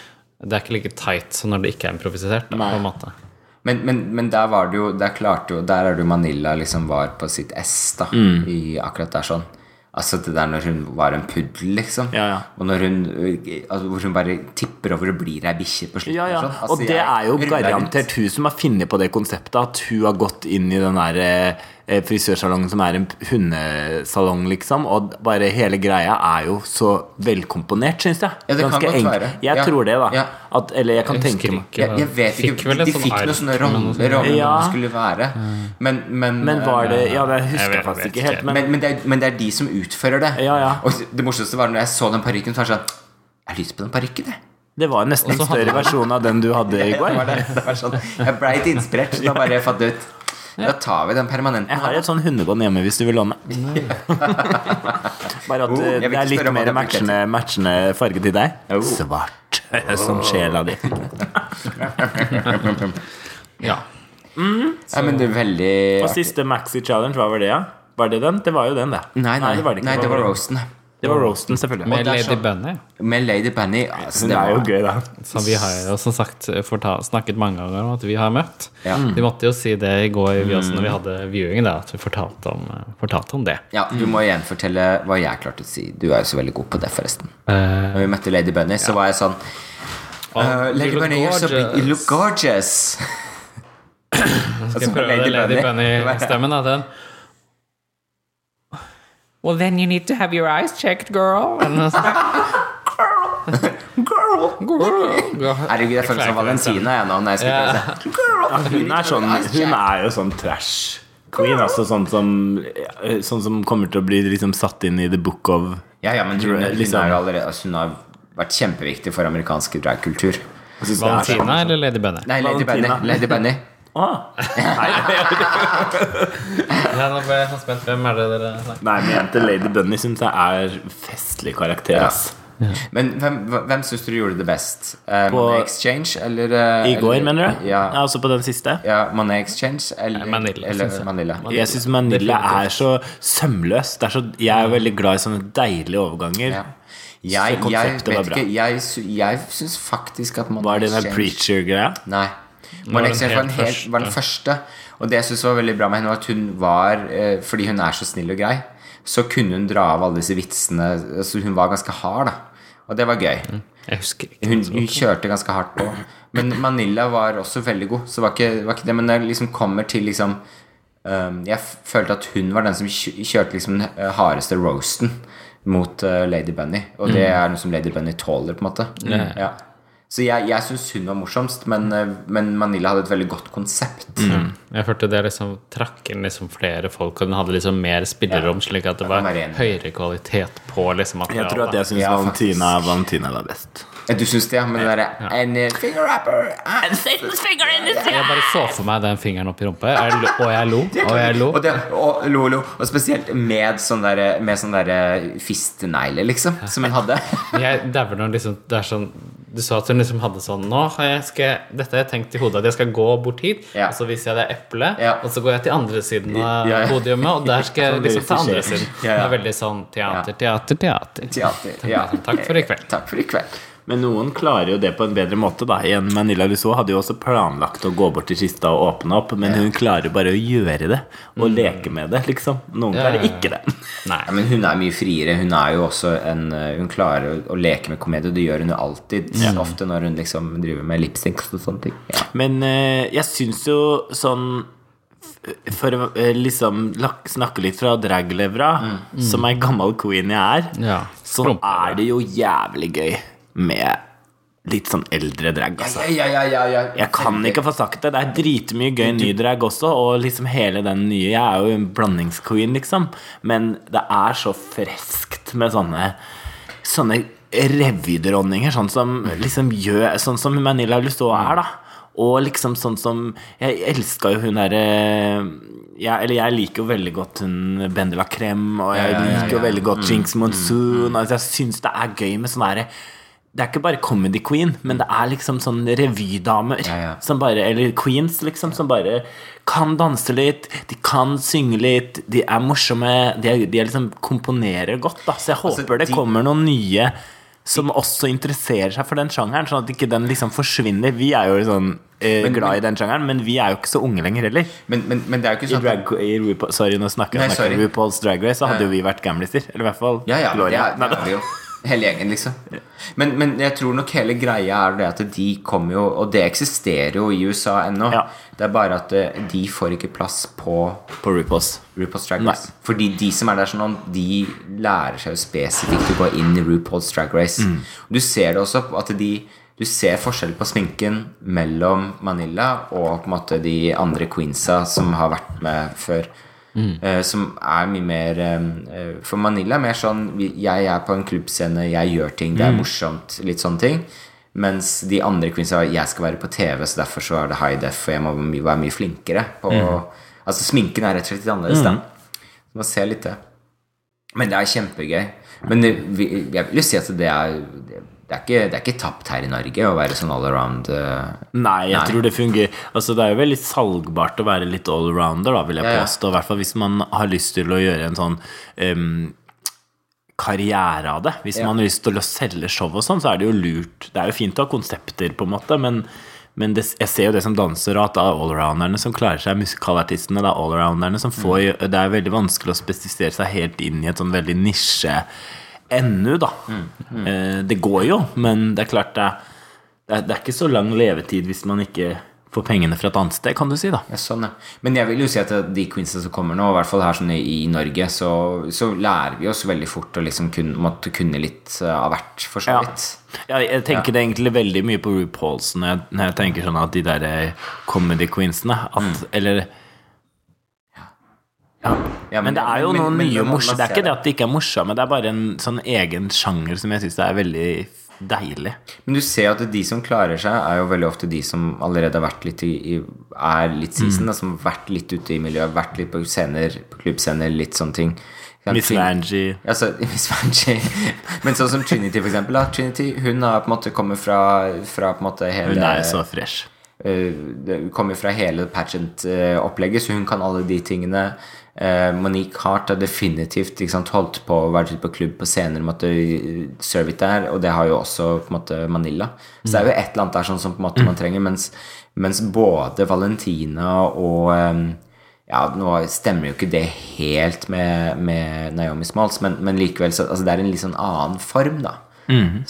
Det er ikke like tight som når det ikke er improvisert, da, på en måte. Men, men, men der var det jo Der klarte jo Der er det jo Manila liksom var på sitt ess, da. Mm. I akkurat der sånn. Altså det der når hun var en puddel, liksom. Ja, ja. Og når hun altså, Hvor hun bare tipper over og blir ei bikkje på slutten. Ja, ja. og sånn. Altså, Og det jeg er jo garantert hun som har funnet på det konseptet. At hun har gått inn i den der eh, frisørsalongen som er en hundesalong, liksom. Og bare hele greia er jo så velkomponert, syns jeg. Ja, det kan Ganske godt enk- være. Jeg Ja. tror det, da. Ja. At, eller jeg kan Jeg tenke meg jeg, jeg vet Fikk ikke De sånn fikk noen sånne roller, om roller Ja. det skulle være. Men, men, Men var det Ja, det husker Jeg jeg, faktisk ikke helt. Men, men, det er, men det er de som utfører det. Ja, ja. Og det morsomste var når jeg så den parykken, så var det sånn Jeg har lyst på den parykken, jeg. det var nesten en større versjon av den du hadde i Det var går. det. Det var sånn, jeg ble litt inspirert, så da bare fant jeg ut Da tar vi den permanenten. Jeg har et sånn hundebånd hjemme hvis du vil låne. Bare at Oh, eh, det er litt mer matchende, matchende farge til deg. Oh. Svart, som sjela di. Ja. Nei, men det er veldig Og siste Maxi Challenge, hva var det? Ja? Var det den? Det var jo den, det. Nei, nei, det var det ikke. nei, det var roasten. Det var roasten, selvfølgelig. Med Lady Bunny. Med Lady Bunny. Altså, det det er jo gøy, da. Som vi har jo som sagt fortal, snakket mange ganger om at vi har møtt. Ja. Vi måtte jo si det i går vi også, når vi hadde viewing, da, at vi fortalte om, fortalte om det. ja, du må igjen fortelle hva jeg klarte å si. Du er jo så veldig god på det, forresten. Eh, Når vi møtte Lady Bunny, så var jeg sånn uh, Lady you Bunny, you're so big. You look gorgeous. Skal jeg prøve Lady Bunny-stemmen, da? Den. Well, then you need to have your eyes checked, girl. Girl! Girl. Herregud, jeg føler som Valentina jeg nå når jeg prøve. Ja, hun, er sånn, hun er jo sånn trash queen, altså sånn som, sånn som kommer til å bli liksom satt inn i the book of Ja, ja, men hun, hun, Liksom. er allerede, altså, hun har vært kjempeviktig for amerikansk dragkultur. Er sånn- Valentina eller Lady Bunny? Nei, Lady Bunny. Valentina. Lady Bunny. Åh. Nei, Ja, nå ble jeg spent. Hvem er det dere snakker nei, men jente Lady Bunny syns jeg er festlig karakter, ass. Men hvem, hvem syns du gjorde det best? Eh, På- Monet Exchange eller eh, I går, eller- mener du? Ja, ja, altså på den siste? ja Money Exchange eller Manila, eller synes jeg. Manila. Jeg syns Manila er så sømløs. Det er så, jeg er veldig glad i sånne deilige overganger. Ja. Jeg, Så jeg konseptet var bra. ikke Jeg, jeg syns faktisk at Monet Var det den Exchange preacher-greia? Nei. Den Exchange var helt var den første. Og det jeg syns var veldig bra med henne, var at hun var eh, Fordi hun er så snill og grei, så kunne hun dra av alle disse vitsene. Så hun var ganske hard, da. Og det var gøy. Ikke. Hun, hun kjørte ganske hardt på. Men Manila var også veldig god. Så var ikke, var ikke det Men når det liksom kommer til liksom um, Jeg følte at hun var den som kjørte liksom den eh, hardeste roasten mot eh, Lady Bunny. Og det er noe som Lady Bunny tåler, på en måte. Ja. Så jeg, jeg syns hun var morsomst, men, eh, men Manila hadde et veldig godt konsept. Jeg følte det liksom trakk inn liksom flere folk, og den hadde liksom mer spillerom, slik at det var høyere kvalitet på liksom Jeg tror at jeg syns Ja, Valentina, Valentina var best. Eh, Du syns det, ja? Men det derre En eh, finger rapper ah. Jeg bare så for meg den fingeren opp i rumpa, og jeg lo- og jeg lo. Og det. Og, lo, lo. Og spesielt med sånn der, med sånn der fistenegler, liksom, som hun hadde. Jeg dauer når liksom, det er sånn Du sa at hun liksom hadde sånn Nå har jeg skal, Dette har jeg tenkt i hodet at jeg skal gå bort hit, Ja. og så viser jeg deg eplet, Ja. og så går jeg til andre siden av Ja, podiumet, og der skal jeg Sånn liksom ta andre siden. Det er veldig sånn teater, teater, teater. Teater. Ja. Takk for i kveld. Takk for i kveld. Men noen klarer jo det på en bedre måte. da En Manila Lusso hadde jo også planlagt å gå bort til kista og åpne opp, men hun klarer bare å gjøre det og leke med det, liksom. Noen klarer ja, ja. ikke det. Nei. Men hun er mye friere. Hun er jo også en eh, Hun klarer å, leke med komedie, og det gjør hun jo alltid. Ofte når hun liksom driver med lipsync og sånne ting. Ja. Men eh, jeg syns jo sånn For å eh, liksom snakke litt fra draglevra, som ei gammel queen jeg er, Ja. så er det jo jævlig gøy med litt sånn eldre drag, altså. Ja, ja, ja, ja, Jeg kan ikke få sagt det. Det er dritmye gøy ny drag også, og liksom hele den nye Jeg er jo en blandingsqueen, liksom, men det er så freskt med sånne Sånne revydronninger, sånn som liksom gjør Sånn som Manila Lusso er, da. Og liksom sånn som Jeg elska jo hun derre Eller jeg liker jo veldig godt hun Bendela Krem, og jeg liker jo veldig godt Jinx Monsoon. Altså, jeg syns det er gøy med sånn herre det er ikke bare comedy queen, men det er liksom sånn revydamer Ja, ja. som bare Eller queens, liksom, som bare kan danse litt, de kan synge litt, de er morsomme, de, er, de er liksom komponerer godt, da. Så jeg Altså, håper det kommer noen nye som også interesserer seg for den sjangeren, sånn at ikke den liksom forsvinner. Vi er jo sånn eh, Men- glad i den sjangeren, men vi er jo ikke så unge lenger heller. Men, men, men det er jo ikke sånn I, drag, i RuPaul, sorry, nå snakker jeg om. RuPaul's Drag Race, så hadde jo vi vært gamliser. Eller i hvert fall Ja, ja, det er, det er. Hele gjengen, liksom. Men, men jeg tror nok hele greia er det at de kommer jo Og det eksisterer jo i USA ennå. Ja. Det er bare at eh, de får ikke plass på På RuPaul's. RuPaul's Drag Race. Fordi de som er der sånn, de lærer seg jo spesifikt å gå inn i RuPaul's Drag Race. Mm. Du ser det også at de Du ser forskjell på sminken mellom Manila og på en måte de andre queensa som har vært med før. Mm. Eh, som er mye mer eh, For Manila er mer sånn Jeg er på en klubbscene, jeg gjør ting, Mm. det er morsomt, litt sånne ting. Mens de andre queensa Jeg skal være på TV, så derfor så er det high def, og jeg må være mye flinkere på Altså sminken er rett og slett litt annerledes, da. Så man ser litt det. Men det er kjempegøy. Men det, jeg vil jo si at det er det er, ikke, det er ikke tapt her i Norge å være sånn all around eh, Nei, jeg Nei. tror det fungerer Altså Det er jo veldig salgbart å være litt allrounder, da, vil jeg påstå. I hvert fall hvis man har lyst til å gjøre en sånn um, karriere av det. Hvis Ja. man har lyst til å selge show og sånn, så er det jo lurt. Det er jo fint å ha konsepter, på en måte, men, men det, jeg ser jo det som danser, at det er allrounderne som klarer seg, musikalartistene. Det er allrounderne som får Det er veldig vanskelig å spesifisere seg helt inn i et sånn veldig nisje ennå, da. Eh, Det går jo, men det er klart det er, det er, ikke så lang levetid hvis man ikke får pengene fra et annet sted, kan du si, da. Ja, sånn, ja. Men jeg vil jo si at de queensene som kommer nå, i hvert fall her sånn i, i Norge, så, så lærer vi oss veldig fort å liksom kun, måtte kunne litt eh, av hvert, for så vidt. Ja, jeg tenker det egentlig veldig mye på RuPauls når jeg, når jeg tenker sånn at de der eh, comedy queensene at, Eller ja. Ja, Men det er jo men- noen men- nye morsomme Det er ikke det at de ikke er morsomme, det er bare en sånn egen sjanger som jeg syns er veldig deilig. Men du ser at de som klarer seg, er jo veldig ofte de som allerede har vært litt i, er litt season, da, som har vært litt ute i miljøet, vært litt på scener, på klubbscener, litt sånne ting. Miss Vanjie. Altså, Miss Vanjie. Men sånn som Trinity, for eksempel. Da. Trinity, hun har på en måte kommet fra, fra på en måte hele Hun er så fresh. Uh, kommer fra hele pageant-opplegget, så hun kan alle de tingene. Eh, Monique Hart har definitivt ikke sant, holdt på å være ute på klubb på scener, måtte eh, serve it der, og det har jo også på en måte Manila. Så det er jo et eller annet der sånn som på en måte man trenger, mens, mens både Valentina og um, ja, nå stemmer jo ikke det helt med, med Naomi Smalls, men, men likevel så altså Det er en litt sånn annen form, da,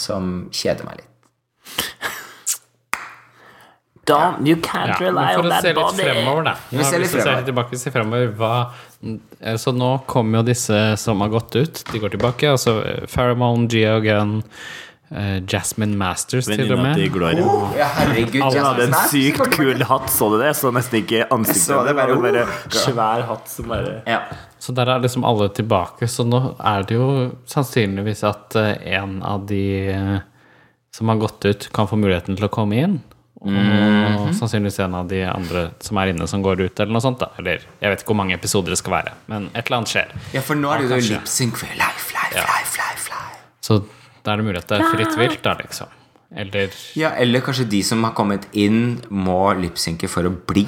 som kjeder meg litt. Don't, you can't Ja, rely men for on å that se litt body. fremover, da. Vi Nå ser vi litt lyst til å se fremover. litt fremover hva, Så nå kommer jo disse som har gått ut, de går tilbake. Altså eh, Pheromone, Geo Gun, eh, Jasmine Masters til og Venninna med. til Gloria. Ja, herregud, Hun hadde en sykt kul hatt, så du det? Så nesten ikke Jeg så det, bare, bare oh, svær hatt som bare Ja. Så der er liksom alle tilbake. Så nå er det jo sannsynligvis at eh, en av de eh, som har gått ut, kan få muligheten til å komme inn. Og mm. sannsynligvis en av de andre som er inne, som går ut, eller noe sånt. da Eller jeg vet ikke hvor mange episoder det skal være, men et eller annet skjer. ja, for nå er det jo lipsync for life, life, life, life, life. Så da er det mulig at det er fritt vilt, da, liksom. Eller Ja, eller kanskje de som har kommet inn, må lipsynke for å bli.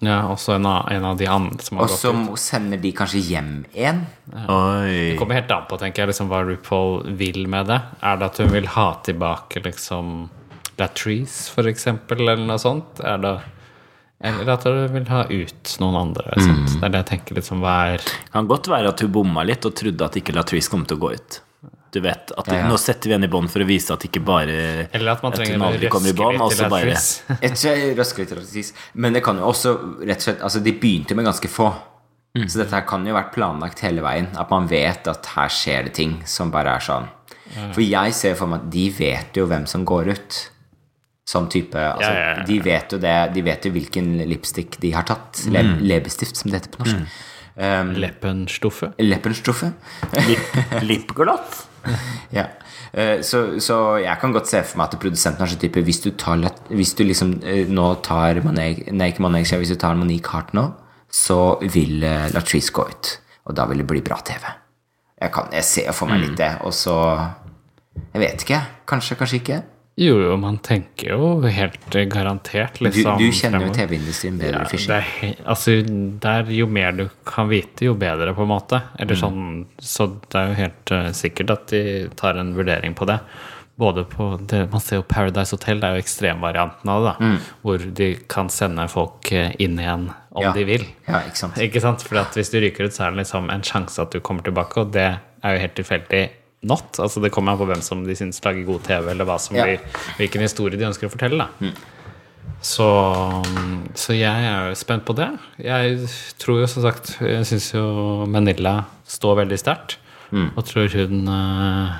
ja, også en av, en av de andre som har Og gått så sender de kanskje hjem en. Oi. Det kommer helt an på tenker jeg, liksom, hva RuPaul vil med det. Er det at hun vil ha tilbake liksom Latrice, for eksempel, eller noe sånt? Er det eller at du vil ha ut noen andre. Sant? Det er det jeg tenker liksom hva er Kan godt være at hun bomma litt og trodde at ikke Latrice kom til å gå ut. Du vet, at Ja, ja. Nå setter vi henne i bånd for å vise at ikke bare Eller at man trenger å aldri kommer i røske litt så til bare- Latrice. Jeg tror jeg rasker litt rasis. Men det kan jo også rett og slett Altså, de begynte med ganske få. Så dette her kan jo vært planlagt hele veien. At man vet at her skjer det ting som bare er sånn. For jeg ser for meg at de vet jo hvem som går ut. Sånn type altså, Ja, ja, ja, ja. De vet jo det De vet jo hvilken lipstick de har tatt. Le leppestift, som det heter på norsk. Um, Leppenstoffe. Leppenstoffe. Lip, Ja. Uh, Så, så jeg kan godt se for meg at produsenten har sånn type Hvis du, tar, hvis du liksom uh, nå tar Monet, Nei, ikke Monet, hvis du tar Monique Hart nå, så vil uh, Latrice gå ut. Og da vil det bli bra TV. Jeg, kan, jeg ser for meg litt det, og så Jeg vet ikke. Kanskje, kanskje ikke. Jo, jo, man tenker jo helt garantert, Du, liksom. du kjenner jo. TV-industrien bedre, Ja, Fischer. er, altså, der, jo mer du kan vite, jo bedre, på en måte. Eller sånn, så det er jo helt uh, sikkert at de tar en vurdering på det. Både på det, Man ser jo Paradise Hotel, det er jo ekstremvarianten av det. da, Hvor de kan sende folk eh, inn igjen om Ja. de vil. Ja, ikke sant? Ikke sant? For hvis du ryker ut, så er det liksom en sjanse at du kommer tilbake, og det er jo helt tilfeldig not. Altså Det kommer an på hvem som de syns lager god TV, eller hva som Ja. blir, hvilken historie de ønsker å fortelle. da så, så jeg er jo spent på det. Jeg tror jo som sagt Jeg syns jo Manila står veldig sterkt. Og tror hun uh,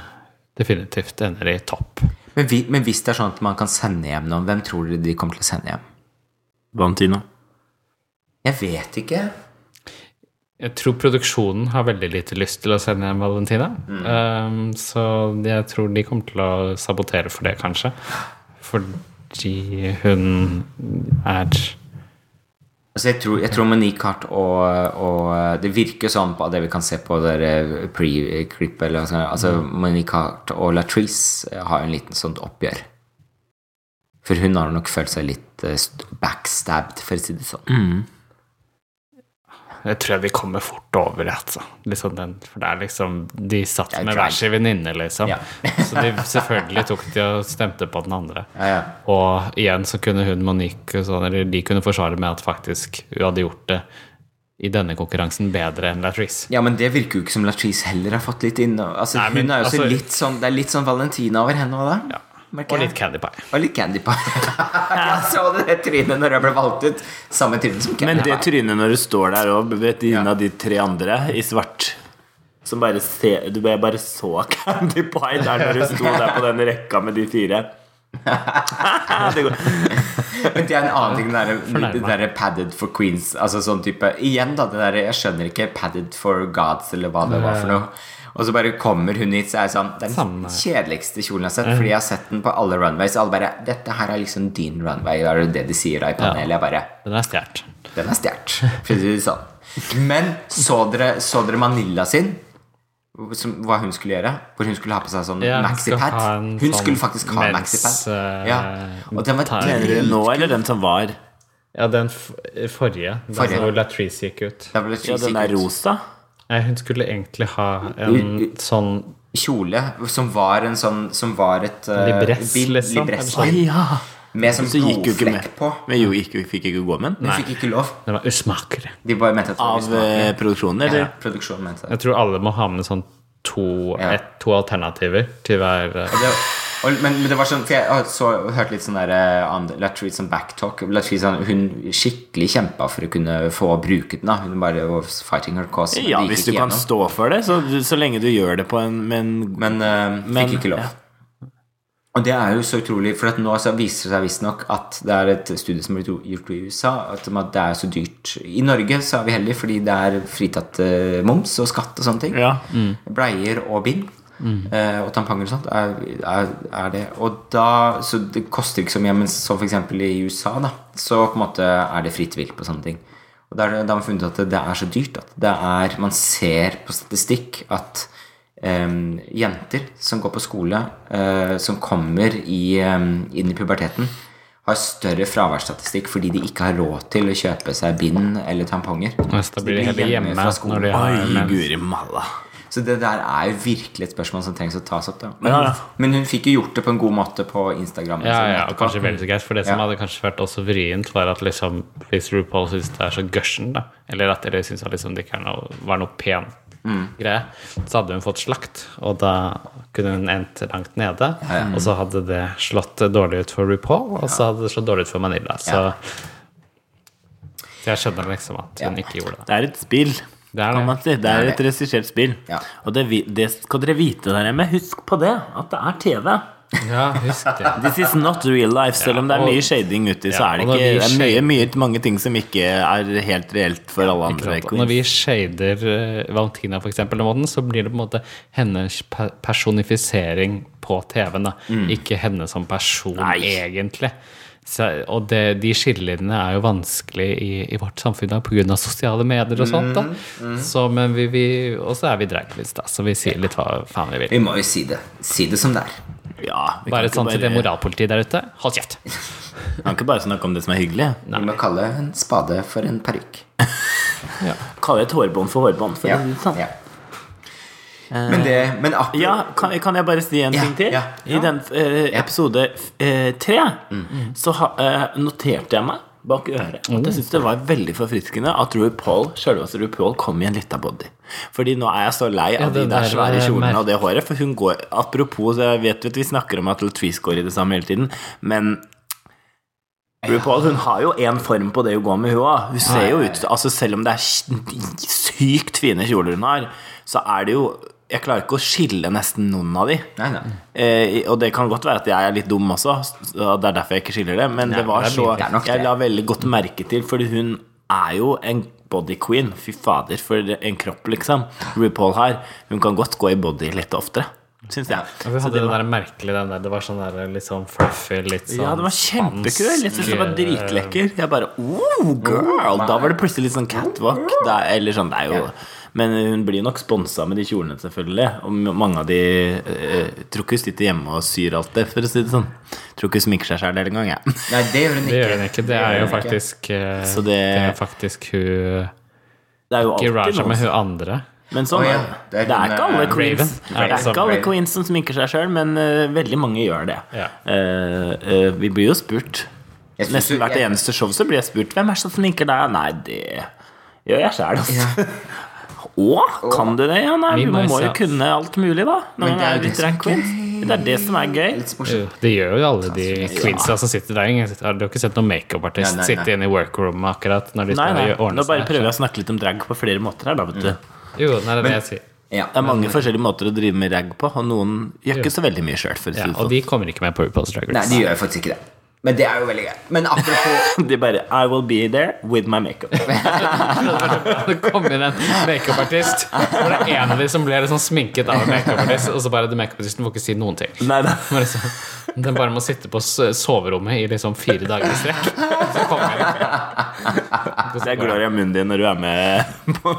definitivt ender i topp. Men, vi, men hvis det er sånn at man kan sende hjem noen, hvem tror dere de kommer til å sende hjem? Valentina. Jeg vet ikke. Jeg tror produksjonen har veldig lite lyst til å sende hjem Valentina. Um, så jeg tror de kommer til å sabotere for det, kanskje. Fordi hun er Altså jeg, tror, jeg tror Monique Hart og, og Det virker sånn på det vi kan se på der pre-klippet Altså Monique Hart og Latrice har en liten sånt oppgjør. For hun har nok følt seg litt eh, backstabbed, for å si det sånn. Jeg tror jeg vi kommer fort over det, altså. Liksom den, for det er liksom De satt med hver sin venninne, liksom. Ja. så de selvfølgelig tok de og stemte på den andre. Ja, ja. Og igjen så kunne hun Monique sånn, eller de kunne forsvare med at faktisk hun hadde gjort det i denne konkurransen bedre enn Latrice. ja, men det virker jo ikke som Latrice heller har fått litt inn Altså Nei, men Hun er jo så altså- litt sånn Det er litt sånn Valentina over henne òg, da. Ja. Merker Og litt Candy Pie. Og litt Candy Pie. jeg så det, det trynet når jeg ble valgt ut. Samme trynet som Candy Pie. Men det trynet når du står der og ved siden av de tre andre i svart Som bare ser Du bare så Candy Pie der når du sto der på den rekka med de fire. det går. Men det er en annen ting, der, det der padded for queens. Altså sånn type Igjen, da, det der Jeg skjønner ikke padded for gods, eller hva det var for noe. Og så bare kommer hun hit, så er jeg sånn Det er den Samme. kjedeligste kjolen jeg har sett. Fordi jeg har sett den på alle runways. Og alle bare 'Dette her er liksom din runway'. Er det det de sier da i panelet? Jeg bare Den er stjålet. Den er stjålet, for å si det sånn. Men så dere, så dere Manila sin? Som, hva hun skulle gjøre? Hvor hun skulle ha på seg sånn Ja, maxipad? Hun sånn skulle faktisk ha maxipad. eh, Ja. Og den var Mener du nå, eller den som var? Ja, den f forrige. Den Forrige. hvor Latrice gikk ut. Ja, den er rosa? rosa? Nei, hun skulle egentlig ha en sånn kjole som var en sånn Som var et uh, Libress, liksom, libress, sånn. ja. Med sånn ikke blodflekk på. Men jo, gikk, fikk ikke gå med den? Hun fikk ikke lov. Den var usmakelig. De bare mente at det Av usmakere. produksjonen, produksjonen, ja. Produksjonen mente det. Jeg tror alle må ha med sånn to, Ja. et, to alternativer til hver eh, det og, men, men det var sånn For jeg har så, hørte litt sånn der uh, Latrice sånn backtalk. Latrice sånn, hun skikkelig kjempa for å kunne få bruke den. da Hun bare was fighting her cause. Ja, hvis du kan gjennom. stå for det, så, så lenge du gjør det på en Men, Men eh, Men- ikke lov. ja. Og det er jo så utrolig, for at nå så viser det seg visstnok at det er et studie som er gjort i USA, at det er så dyrt. I Norge så er vi heldige fordi det er fritatt eh, moms og skatt og sånne ting. Ja. Bleier og bind. Eh, og tamponger og sånt er, er, er det. Og da, så det koster ikke så mye, men for eksempel i USA, da, så på en måte er det fritt vilt på sånne ting. Og da, har man funnet ut at det er så dyrt at det er Man ser på statistikk at em, jenter som går på skole, eh, som kommer i, em, inn i puberteten, har større fraværsstatistikk fordi de ikke har råd til å kjøpe seg bind eller tamponger. Så da blir de heller hjemme fra skolen. når de har Oi, guri malla. Så det der er jo virkelig et spørsmål som trengs å tas opp. Da. Men, Ja, ja. men hun fikk jo gjort det på en god måte på Instagram. Ja, ja, og kanskje veldig greit. For det som Ja. hadde kanskje vært også vrient, var at liksom hvis RuPaul syns det er så gushen, da, eller at dere syns liksom det ikke er noe, var noe pen Mm. greie, så hadde hun fått slakt, og da kunne hun endt langt nede. ja. Og så hadde det slått dårlig ut for RuPaul, og så hadde det slått dårlig ut for Manila. Så, Ja. jeg skjønner liksom at hun Ja. ikke gjorde det. Det er et spill, Det er kan det. man si. Det er et regissert spill. Ja. Og det, det skal dere vite der hjemme. Husk på det, at det er TV. Ja, husk det. This is not real life. Selv Ja, om det er mye shading uti, så er det ikke det er mye, mye, mange ting som ikke er helt reelt for alle andre. Når vi shader uh, Valentina for eksempel, måten, så blir det på en måte hennes personifisering på TV-en. da Ikke henne som person, Nei. egentlig. Så, og det, de skillelinjene er jo vanskelig i, i vårt samfunn pga. sosiale medier og sånt. da så, men vi, vi, Og så er vi dragquiz, da, så vi sier litt hva faen vi vil. Vi må jo si det. Si det som det er. Ja, vi Bare sånn til det moralpolitiet der ute. Hold kjeft! kan ikke bare snakke om det som er hyggelig. Vi må kalle en spade for en parykk. Kalle et hårbånd for hårbånd. For Ja. En, sånn. ja. Men det Men akkurat Ja, kan, kan jeg bare si en Ja, ting til? ja, I den uh, episode uh, tre Mm. så eh, noterte jeg meg bak øret at Oh. jeg syntes det var veldig forfriskende at RuPaul selveste RuPaul kom i en lita body. Fordi nå er jeg så lei av Ja, de der svære eh, kjolene og det håret. For hun går Apropos, jeg vet jo at vi snakker om at Latrice går i det samme hele tiden, men RuPaul hun har jo én form på det hun går med, hun òg. Hun ser jo ut altså Selv om det er sykt fine kjoler hun har, så er det jo Jeg klarer ikke å skille nesten noen av de. Nei, nei. Eh, og det kan godt være at jeg er litt dum også, og det er derfor jeg ikke skiller det. Men det var det så det nok Jeg la veldig godt merke til, fordi hun er jo en body queen. Fy fader, for en kropp, liksom. RuPaul har. Hun kan godt gå i body litt oftere, syns jeg. Ja, vi hadde den der merkelige den der, Det var sånn der litt sånn fluffy, litt sånn Ja, det var kjempekul. Jeg synes det var dritlekker. Jeg bare oh, girl! Da var det plutselig litt sånn catwalk. Det er, eller sånn, det er jo Men hun blir nok sponsa med de kjolene, selvfølgelig. Og mange av de eh, Tror ikke hun sitter hjemme og syr alt det, for å si det sånn. Tror ikke hun sminker seg sjøl engang, jeg. Nei, det gjør hun Det ikke. gjør hun ikke. Det er jo faktisk eh, Så det... det- er faktisk hun Det er jo Ikke alltid Raja, men hun andre. Men sånn, oh, ja. det, Det er er ikke alle eh, queens Raven. Det er ikke alle queens som sminker seg sjøl, men uh, veldig mange gjør det. Ja. Uh, uh, vi blir jo spurt. Nesten hvert eneste show så blir jeg spurt hvem er det som sminker deg. Nei, det gjør jeg sjæl, altså. Å, kan du det? Ja, nei, Vi må, må jo kunne alt mulig, da. Når Men man det er jo litt det drag queens. Det er det som er gøy. Det gjør jo alle de queensa som sitter der. Har Du har ikke sett noen makeupartist sitte inne i workroomet akkurat når de Nei, nei, Nå bare prøver jeg å snakke litt om drag på flere måter her, da, vet du. Jo, nei, det er det jeg sier. Ja. Det er mange forskjellige måter å drive med drag på, og noen gjør ikke så veldig mye sjøl, Ja, og sånn. de kommer ikke med på RuPaul's Drag Nei, de gjør faktisk ikke det. Men det er jo veldig gøy. Men apropos De bare I will be there with my makeup. Det kom inn en makeupartist. Hvor det er en av de som ble liksom sminket av en makeupartist, og så bare makeupartisten får ikke si noen ting. Nei, nei. Liksom, den bare må sitte på soverommet i liksom fire dager i strekk. Så kommer den. Det er Gloria Mundi når du er med på.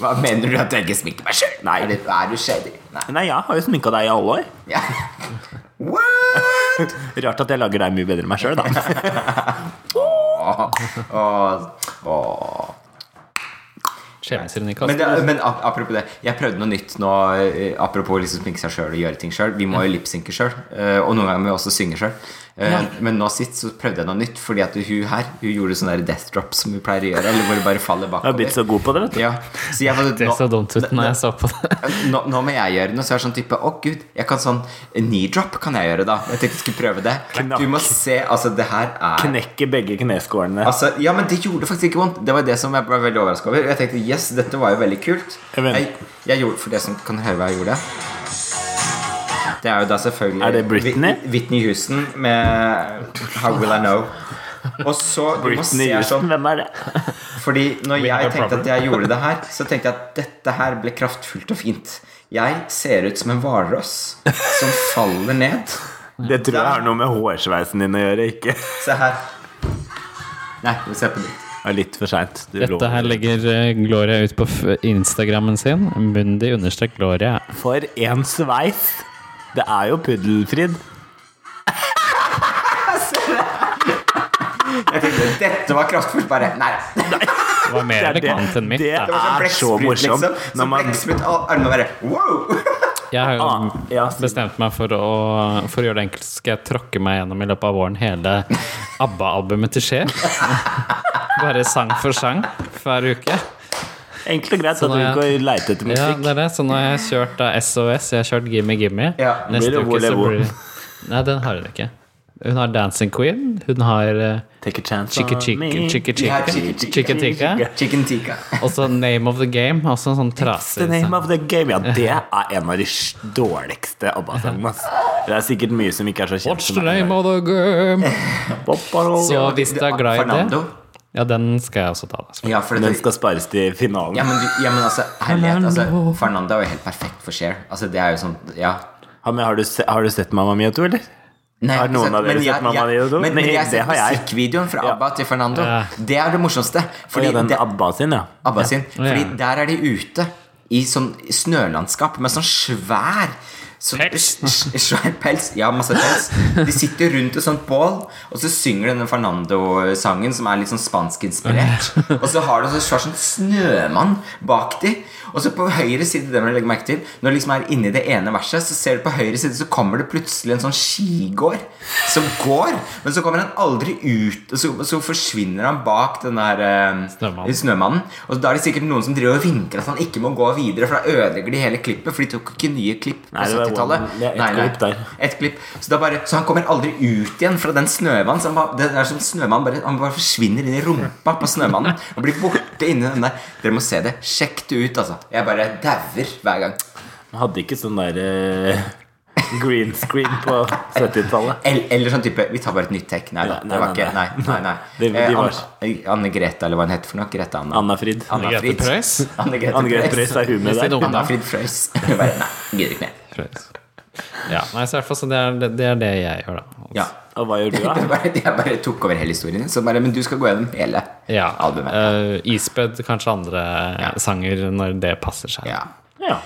Hva mener du at jeg ikke sminker meg sjøl? Nei. Er du shady? Nei. Nei, jeg har jo sminka deg i alle år. Ja. What? Rart at jeg lager deg mye bedre enn meg sjøl, da. oh, oh, oh. Men, det, men apropos det, jeg prøvde noe nytt nå. eh, Apropos liksom sminke seg sjøl og gjøre ting sjøl. Vi må jo lipsynke sjøl, og noen ganger må vi også synge sjøl. Men nå sist så prøvde jeg noe nytt, fordi at hun her Hun gjorde sånne der death drop som hun pleier å gjøre. Eller hvor det bare faller Jeg har blitt så god på det, vet du. Ja, så jeg, Det nå- så dumt ut når jeg så på det. nå, nå må jeg gjøre noe, så er det sånn type Å, gud, jeg kan sånn knee drop kan jeg gjøre, da. Jeg tenkte jeg skulle prøve det. Knakk. Du må se, altså, det her er Knekke begge kneskålene. Altså, ja, men det gjorde faktisk ikke vondt. Det var det som jeg ble veldig overraska over. Jeg tenkte yes, dette var jo veldig kult. Jeg. Jeg, jeg gjorde, for det som kan høre hva jeg gjorde Det er jo da selvfølgelig Er det Britney? Whitney Houston med How Will I Know. Og så du må Britney se Houston, sånn hvem er det? Fordi når jeg tenkte at jeg gjorde det her, så tenkte jeg at dette her ble kraftfullt og fint. Jeg ser ut som en hvalross som faller ned. Det tror jeg har noe med hårsveisen din å gjøre, ikke Se her. Nei, vi ser på nytt. Det er litt for seint. Dette her legger eh, Gloria ut på Instagrammen sin. Mundi understrek Gloria. For en sveis! Det er jo Puddelfrid. Jeg tenkte dette var kraftfullt. Bare nei. Det var mer er elegant enn mitt. det. Det sånn er så morsomt liksom. Så man- blekksprut og armene bare wow! Jeg har jo Ah, bestemt meg for å, for å gjøre det enkelt. Skal jeg tråkke meg gjennom i løpet av våren hele ABBA-albumet til Skjer? Bare sang for sang hver uke. Enkelt og greit Så at du nå er ikke går leite etter Ja, musikk. det er det. Så nå har jeg kjørt da SOS. Jeg har kjørt Gimme Gimme. Ja, Neste blir det uke så blir det Nei, den har hun ikke. Hun har Dancing Queen. Hun har uh, Take a chance Chicky on Chicky me. Chicky Ja, Chicky Chicky Chicky Tikka. Chicken tikka. Og så Name of the Game. Også en sånn The name of the game. Ja, det er en av de dårligste ABBA-sangene. Det er sikkert mye som ikke er så kjent. What's the name of the game? Så hvis du er glad i det Fernando. Ja, den skal jeg også ta. Da. Ja, for den skal spares til finalen. ja, men, ja, men altså, herlighet. Altså, Fernando er jo helt perfekt for Cher. Altså, det er jo sånn Ja. Ja, men har, du se, har du sett Mamma Mia 2, eller? Nei, Har noen av dere sett jeg- Mamma Mia 2? Men, men jeg har sett musikkvideoen fra Ja. ABBA til Fernando. Ja. Det er det morsomste. Fordi ja, den det, ABBA sin, ja. ABBA sin. Ja. Fordi der er de ute i sånn snølandskap med sånn svær så, Svær pels. Ja, masse pels. De sitter rundt et sånt bål, og så synger denne Fernando-sangen, som er litt sånn spanskinspirert. Og så har du en svær sånn snømann bak de. Og så på høyre side, det må du legge merke til Når du liksom er inne i det ene verset, så ser du på høyre side Så kommer det plutselig en sånn skigård som går, men så kommer han aldri ut. Og så, så forsvinner han bak den der eh, Snømannen. snømannen. Og da er det sikkert noen som driver og vinker at han ikke må gå videre, for da ødelegger de hele klippet. For de tok ikke nye klipp på Nei, det var 70-tallet. one- det er klipp der. Et klipp. Så, bare, så han kommer aldri ut igjen fra den snømannen. Så han bare, det er som snømannen bare, han bare forsvinner inn i rumpa på snømannen. Og blir borte inni den der. Dere må se det. Sjekk det ut, altså. Jeg bare dauer hver gang. Man hadde ikke sånn der eh, green screen på 70-tallet. Eller, eller sånn type Vi tar bare et nytt tek Nei da. Nei, Det var nei, ikke Nei, nei. nei. De- de Eh, var- Anne, Anne Grete, eller hva hun heter for noe. Grete Anna. Anna Frid. Anna Grete Frid. Preus. Anne Grete Anne Grete Preus. Preus er hun med er der. Anna. Frid Frøys. Bare, Nei, gidder ikke mer. Preus. Ja, nei, så i hvert fall så det er, det er det jeg gjør, da. Ja. Og hva gjør du, da? jeg bare tok over hele historien. Så bare, men du skal gå gjennom hele Ja, albumet. Uh, Isbed, kanskje andre sanger når det passer seg. Ja. Ja.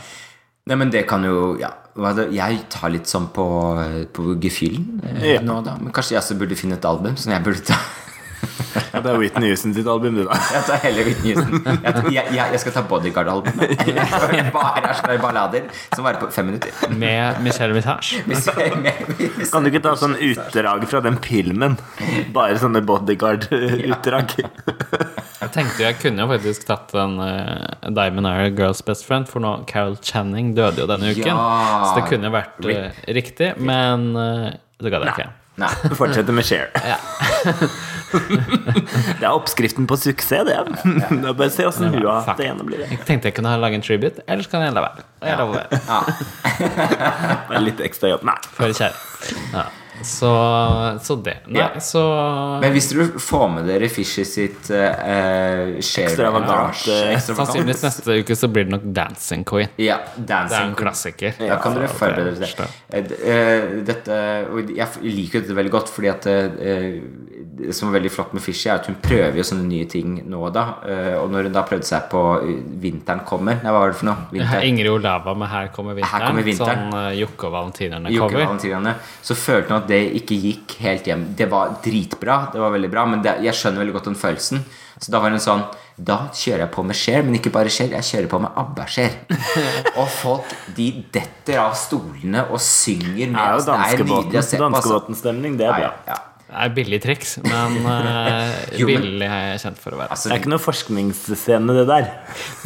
Nei, men det kan jo Ja. Hva det? Jeg tar litt sånn på, på gefühlen eh, Ja. nå, da. Men kanskje jeg også burde finne et album som jeg burde ta. Det er Whitney Houston sitt album, du, da. Jeg tar heller Whitney Houston. Jeg, jeg, jeg, skal ta Bodyguard-albumet. Bare er sånne ballader som varer på fem minutter. Med Michelle hvis, Kan du ikke ta sånn utdrag fra den filmen? Bare sånne bodyguard-utdrag. Jeg tenkte jeg kunne jo faktisk tatt en uh, Diamond Eye Girls Best Friend, for nå Carol Channing døde jo denne uken. Ja. Så det kunne vært uh, riktig, men uh, det gadd jeg ikke. Nei. Fortsette med share. Ja. Det er oppskriften på suksess, det. Det er bare se åssen hun har hatt det gjennom blir. Jeg tenkte jeg kunne lage en tribute, eller så kan jeg la være. Jeg lover. Ja. Litt ekstra jobb. Nei. For kjære. Ja. Så, så det. Nei, Ja. så Men hvis dere får med dere Fisher sitt uh, Ekstravagant, Sannsynligvis neste uke så blir det nok Dancing Queen. Ja, Det er Dancing en klassiker. Da kan dere forberede det- dere. til d- eh, Dette, jeg liker jo dette veldig godt, fordi at eh, det som er veldig flott med Fishy, er at hun prøver jo sånne nye ting nå og da. eh, Og når hun da prøvde seg på eh, Vinteren kommer hva var det for noe? Vinter. Ingrid Olava med 'Her kommer vinteren'. Her kommer vinteren. Sånn uh, Jokke og Jokke Valentinerne-cover. Valentinerne, Så følte hun at det ikke gikk helt hjem. Det var dritbra, det var veldig bra, men det, jeg skjønner veldig godt den følelsen. Så da var hun sånn Da kjører jeg på med Cher, men ikke bare Cher, jeg kjører på med ABBA-Cher. og folk de detter av stolene og synger med oss. Det er jo danskebåten, se altså. danskebåtenstemning. Det er bra. Nei, ja. Er billig triks, men uh, Jo, men- billig er jeg kjent for å være. Altså, Det er ikke noe forskningsscene, det der.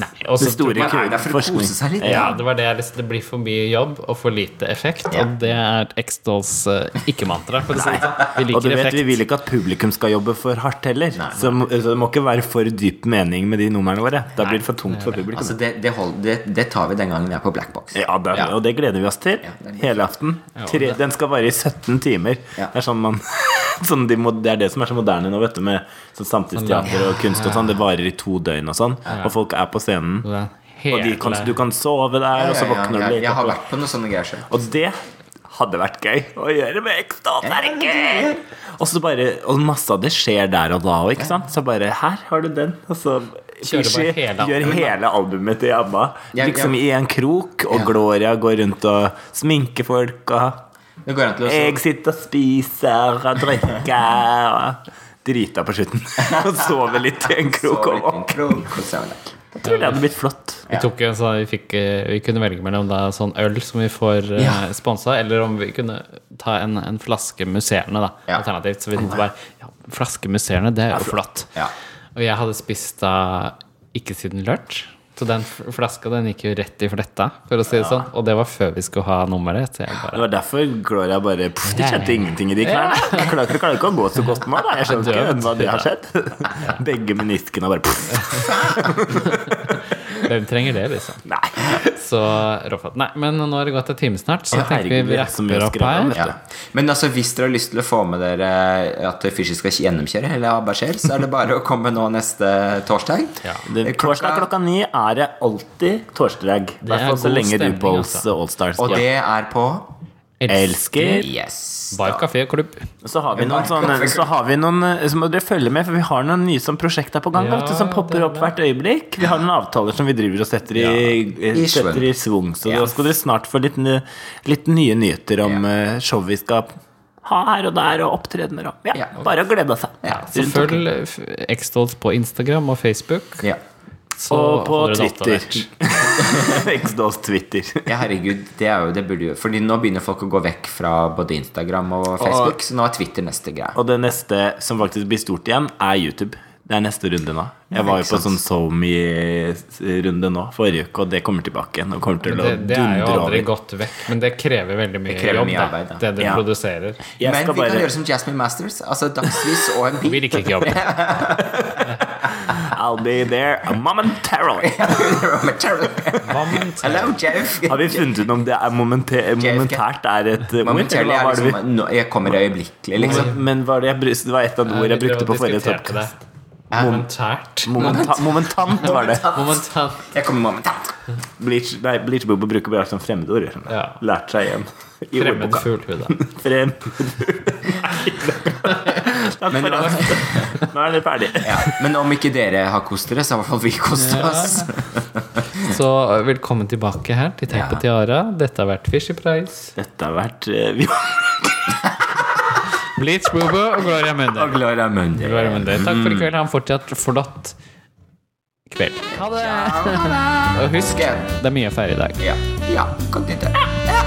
Nei, også, Det store tror man er der for å kose seg litt. Ja, det var det Det blir for mye jobb og for lite effekt. Og det er X-Dolls uh, ikke-mantra. Si det sånn. Vi Og du liker vet, effekt. Vi vil ikke at publikum skal jobbe for hardt heller. Så, nei. så det må ikke være for dyp mening med de numrene våre. Da blir det for tungt for publikum. Altså, det, det, hold, det, det tar vi den gangen vi er på Black Box. Ja, det, Ja. og det gleder vi oss til. Ja, Hele aften. Tre, den skal vare i 17 timer. Ja. Det, er sånn man, sånn de, må- det er det som er så moderne nå, vet du, med sånn samtidsteater og kunst og sånn. Det varer i to døgn og sånn. Og folk er på scenen. Og de kan, du kan sove der, og så våkner du litt. Jeg har vært på noen sånne greier selv. Og det hadde vært gøy å gjøre med gøy! Og så bare Og masse av det skjer der og da òg, ikke sant? Så bare Her har du den. Og så Fishy gjør hele albumet til ABBA. Liksom i en krok, og Gloria går rundt og sminker folk, og Det går an til å jeg sitter og spiser og drikker og drita på slutten. og sover litt i en krok. Og våkner. Jeg tror det hadde blitt flott. Vi, tok jo, så vi, fikk, eh, vi kunne velge mellom da, sånn øl som vi får eh, Ja. sponsa, eller om vi kunne ta en, en flaske musserende, da. Ja. Alternativt. Så vi tenkte bare ja, flaske musserende, det er jo flott. Ja. Og jeg hadde spist da ikke siden lunsj. Så den flaska den gikk jo rett i fletta, for å si det sånn. Og det var før vi skulle ha nummeret. Jeg Det var derfor Gloria bare puff, De kjente ingenting i de klærne. Jeg klarer, klarer ikke å gå så godt nå. Da. Jeg skjønner ikke hva det har skjedd. Begge meniskene bare pff. Hvem trenger det, liksom? Nei. Så råfatt. Nei, men nå har det gått en time snart, så jeg tenker vi er rapper opp her. Ja. Men altså, hvis dere har lyst til å få med dere at Fishy skal gjennomkjøre hele ABBA-skjer, så er det bare å komme nå neste torsdag. Ja. Det, torsdag klokka ni er det alltid torsdag. I hvert er fall så lenge stemning, RuPaul's altså. Allstars Og det er på elsker. Yes. Bar kafé og klubb. Så har vi noen sånne. Så har vi noen eh, Så må dere følge med, for vi har noen nye sånn prosjekter på gang. Ja, vet som popper er opp hvert øyeblikk. Vi har noen avtaler som vi driver og setter i, ja. I setter i svung. Så Ja. da skal dere snart få litt, litt nye nyheter om Ja. eh, show vi skal ha her og der, og opptredener og ja, Ja. Bare å glede seg. Ja, Så følg. X-Dolls på Instagram og Facebook. Ja. Så Og på Twitter. X-Dolls Twitter. ja, herregud, det er jo det burde jo Fordi nå begynner folk å gå vekk fra både Instagram og Facebook, så nå er Twitter neste greie. Og det neste som faktisk blir stort igjen, er YouTube. Det er neste runde nå. Jeg var jo på sånn SoMe-runde nå forrige uke, og det kommer tilbake igjen. Kommer til å Det, det er jo aldri over. gått vekk, men det krever veldig mye krever jobb. mye arbeid, det du Ja. produserer. Jeg Men skal vi kan bare gjøre som Jasmine Masters. Altså dagsvis og en Vi bil. liker ikke jobb. I'll be there momentarily. Hello, Jeff. Har vi funnet ut om det er momenta momentært er et? Momentarily er liksom no, Jeg kommer øyeblikkelig, liksom. Men var det, jeg, det var et av de ord jeg brukte på forrige Diskuterte Momentært. Momentant. Momentant var det. Momentant. Jeg kommer momentant. Bleach, nei, Bleach Bobo bruker bare som fremmedord. Ja. Lært seg igjen. I Fremmed ordboka. fuglhue. Men, Nå er det ferdige. ja. Men om ikke dere har kost dere, så har i hvert fall vi kost oss. Så velkommen tilbake her til Tenk på Tiara. Dette har vært Fishy Price, Dette har vært eh, vi, Bleach Boobo og Gloria Munder. Gloria Mundi. Gloria Munder. Takk for i kveld. Ha en fortsatt forlatt kveld. Ha det! Og husk, det er mye å feire i dag. Ja. ja. Godt nyttår. Ja.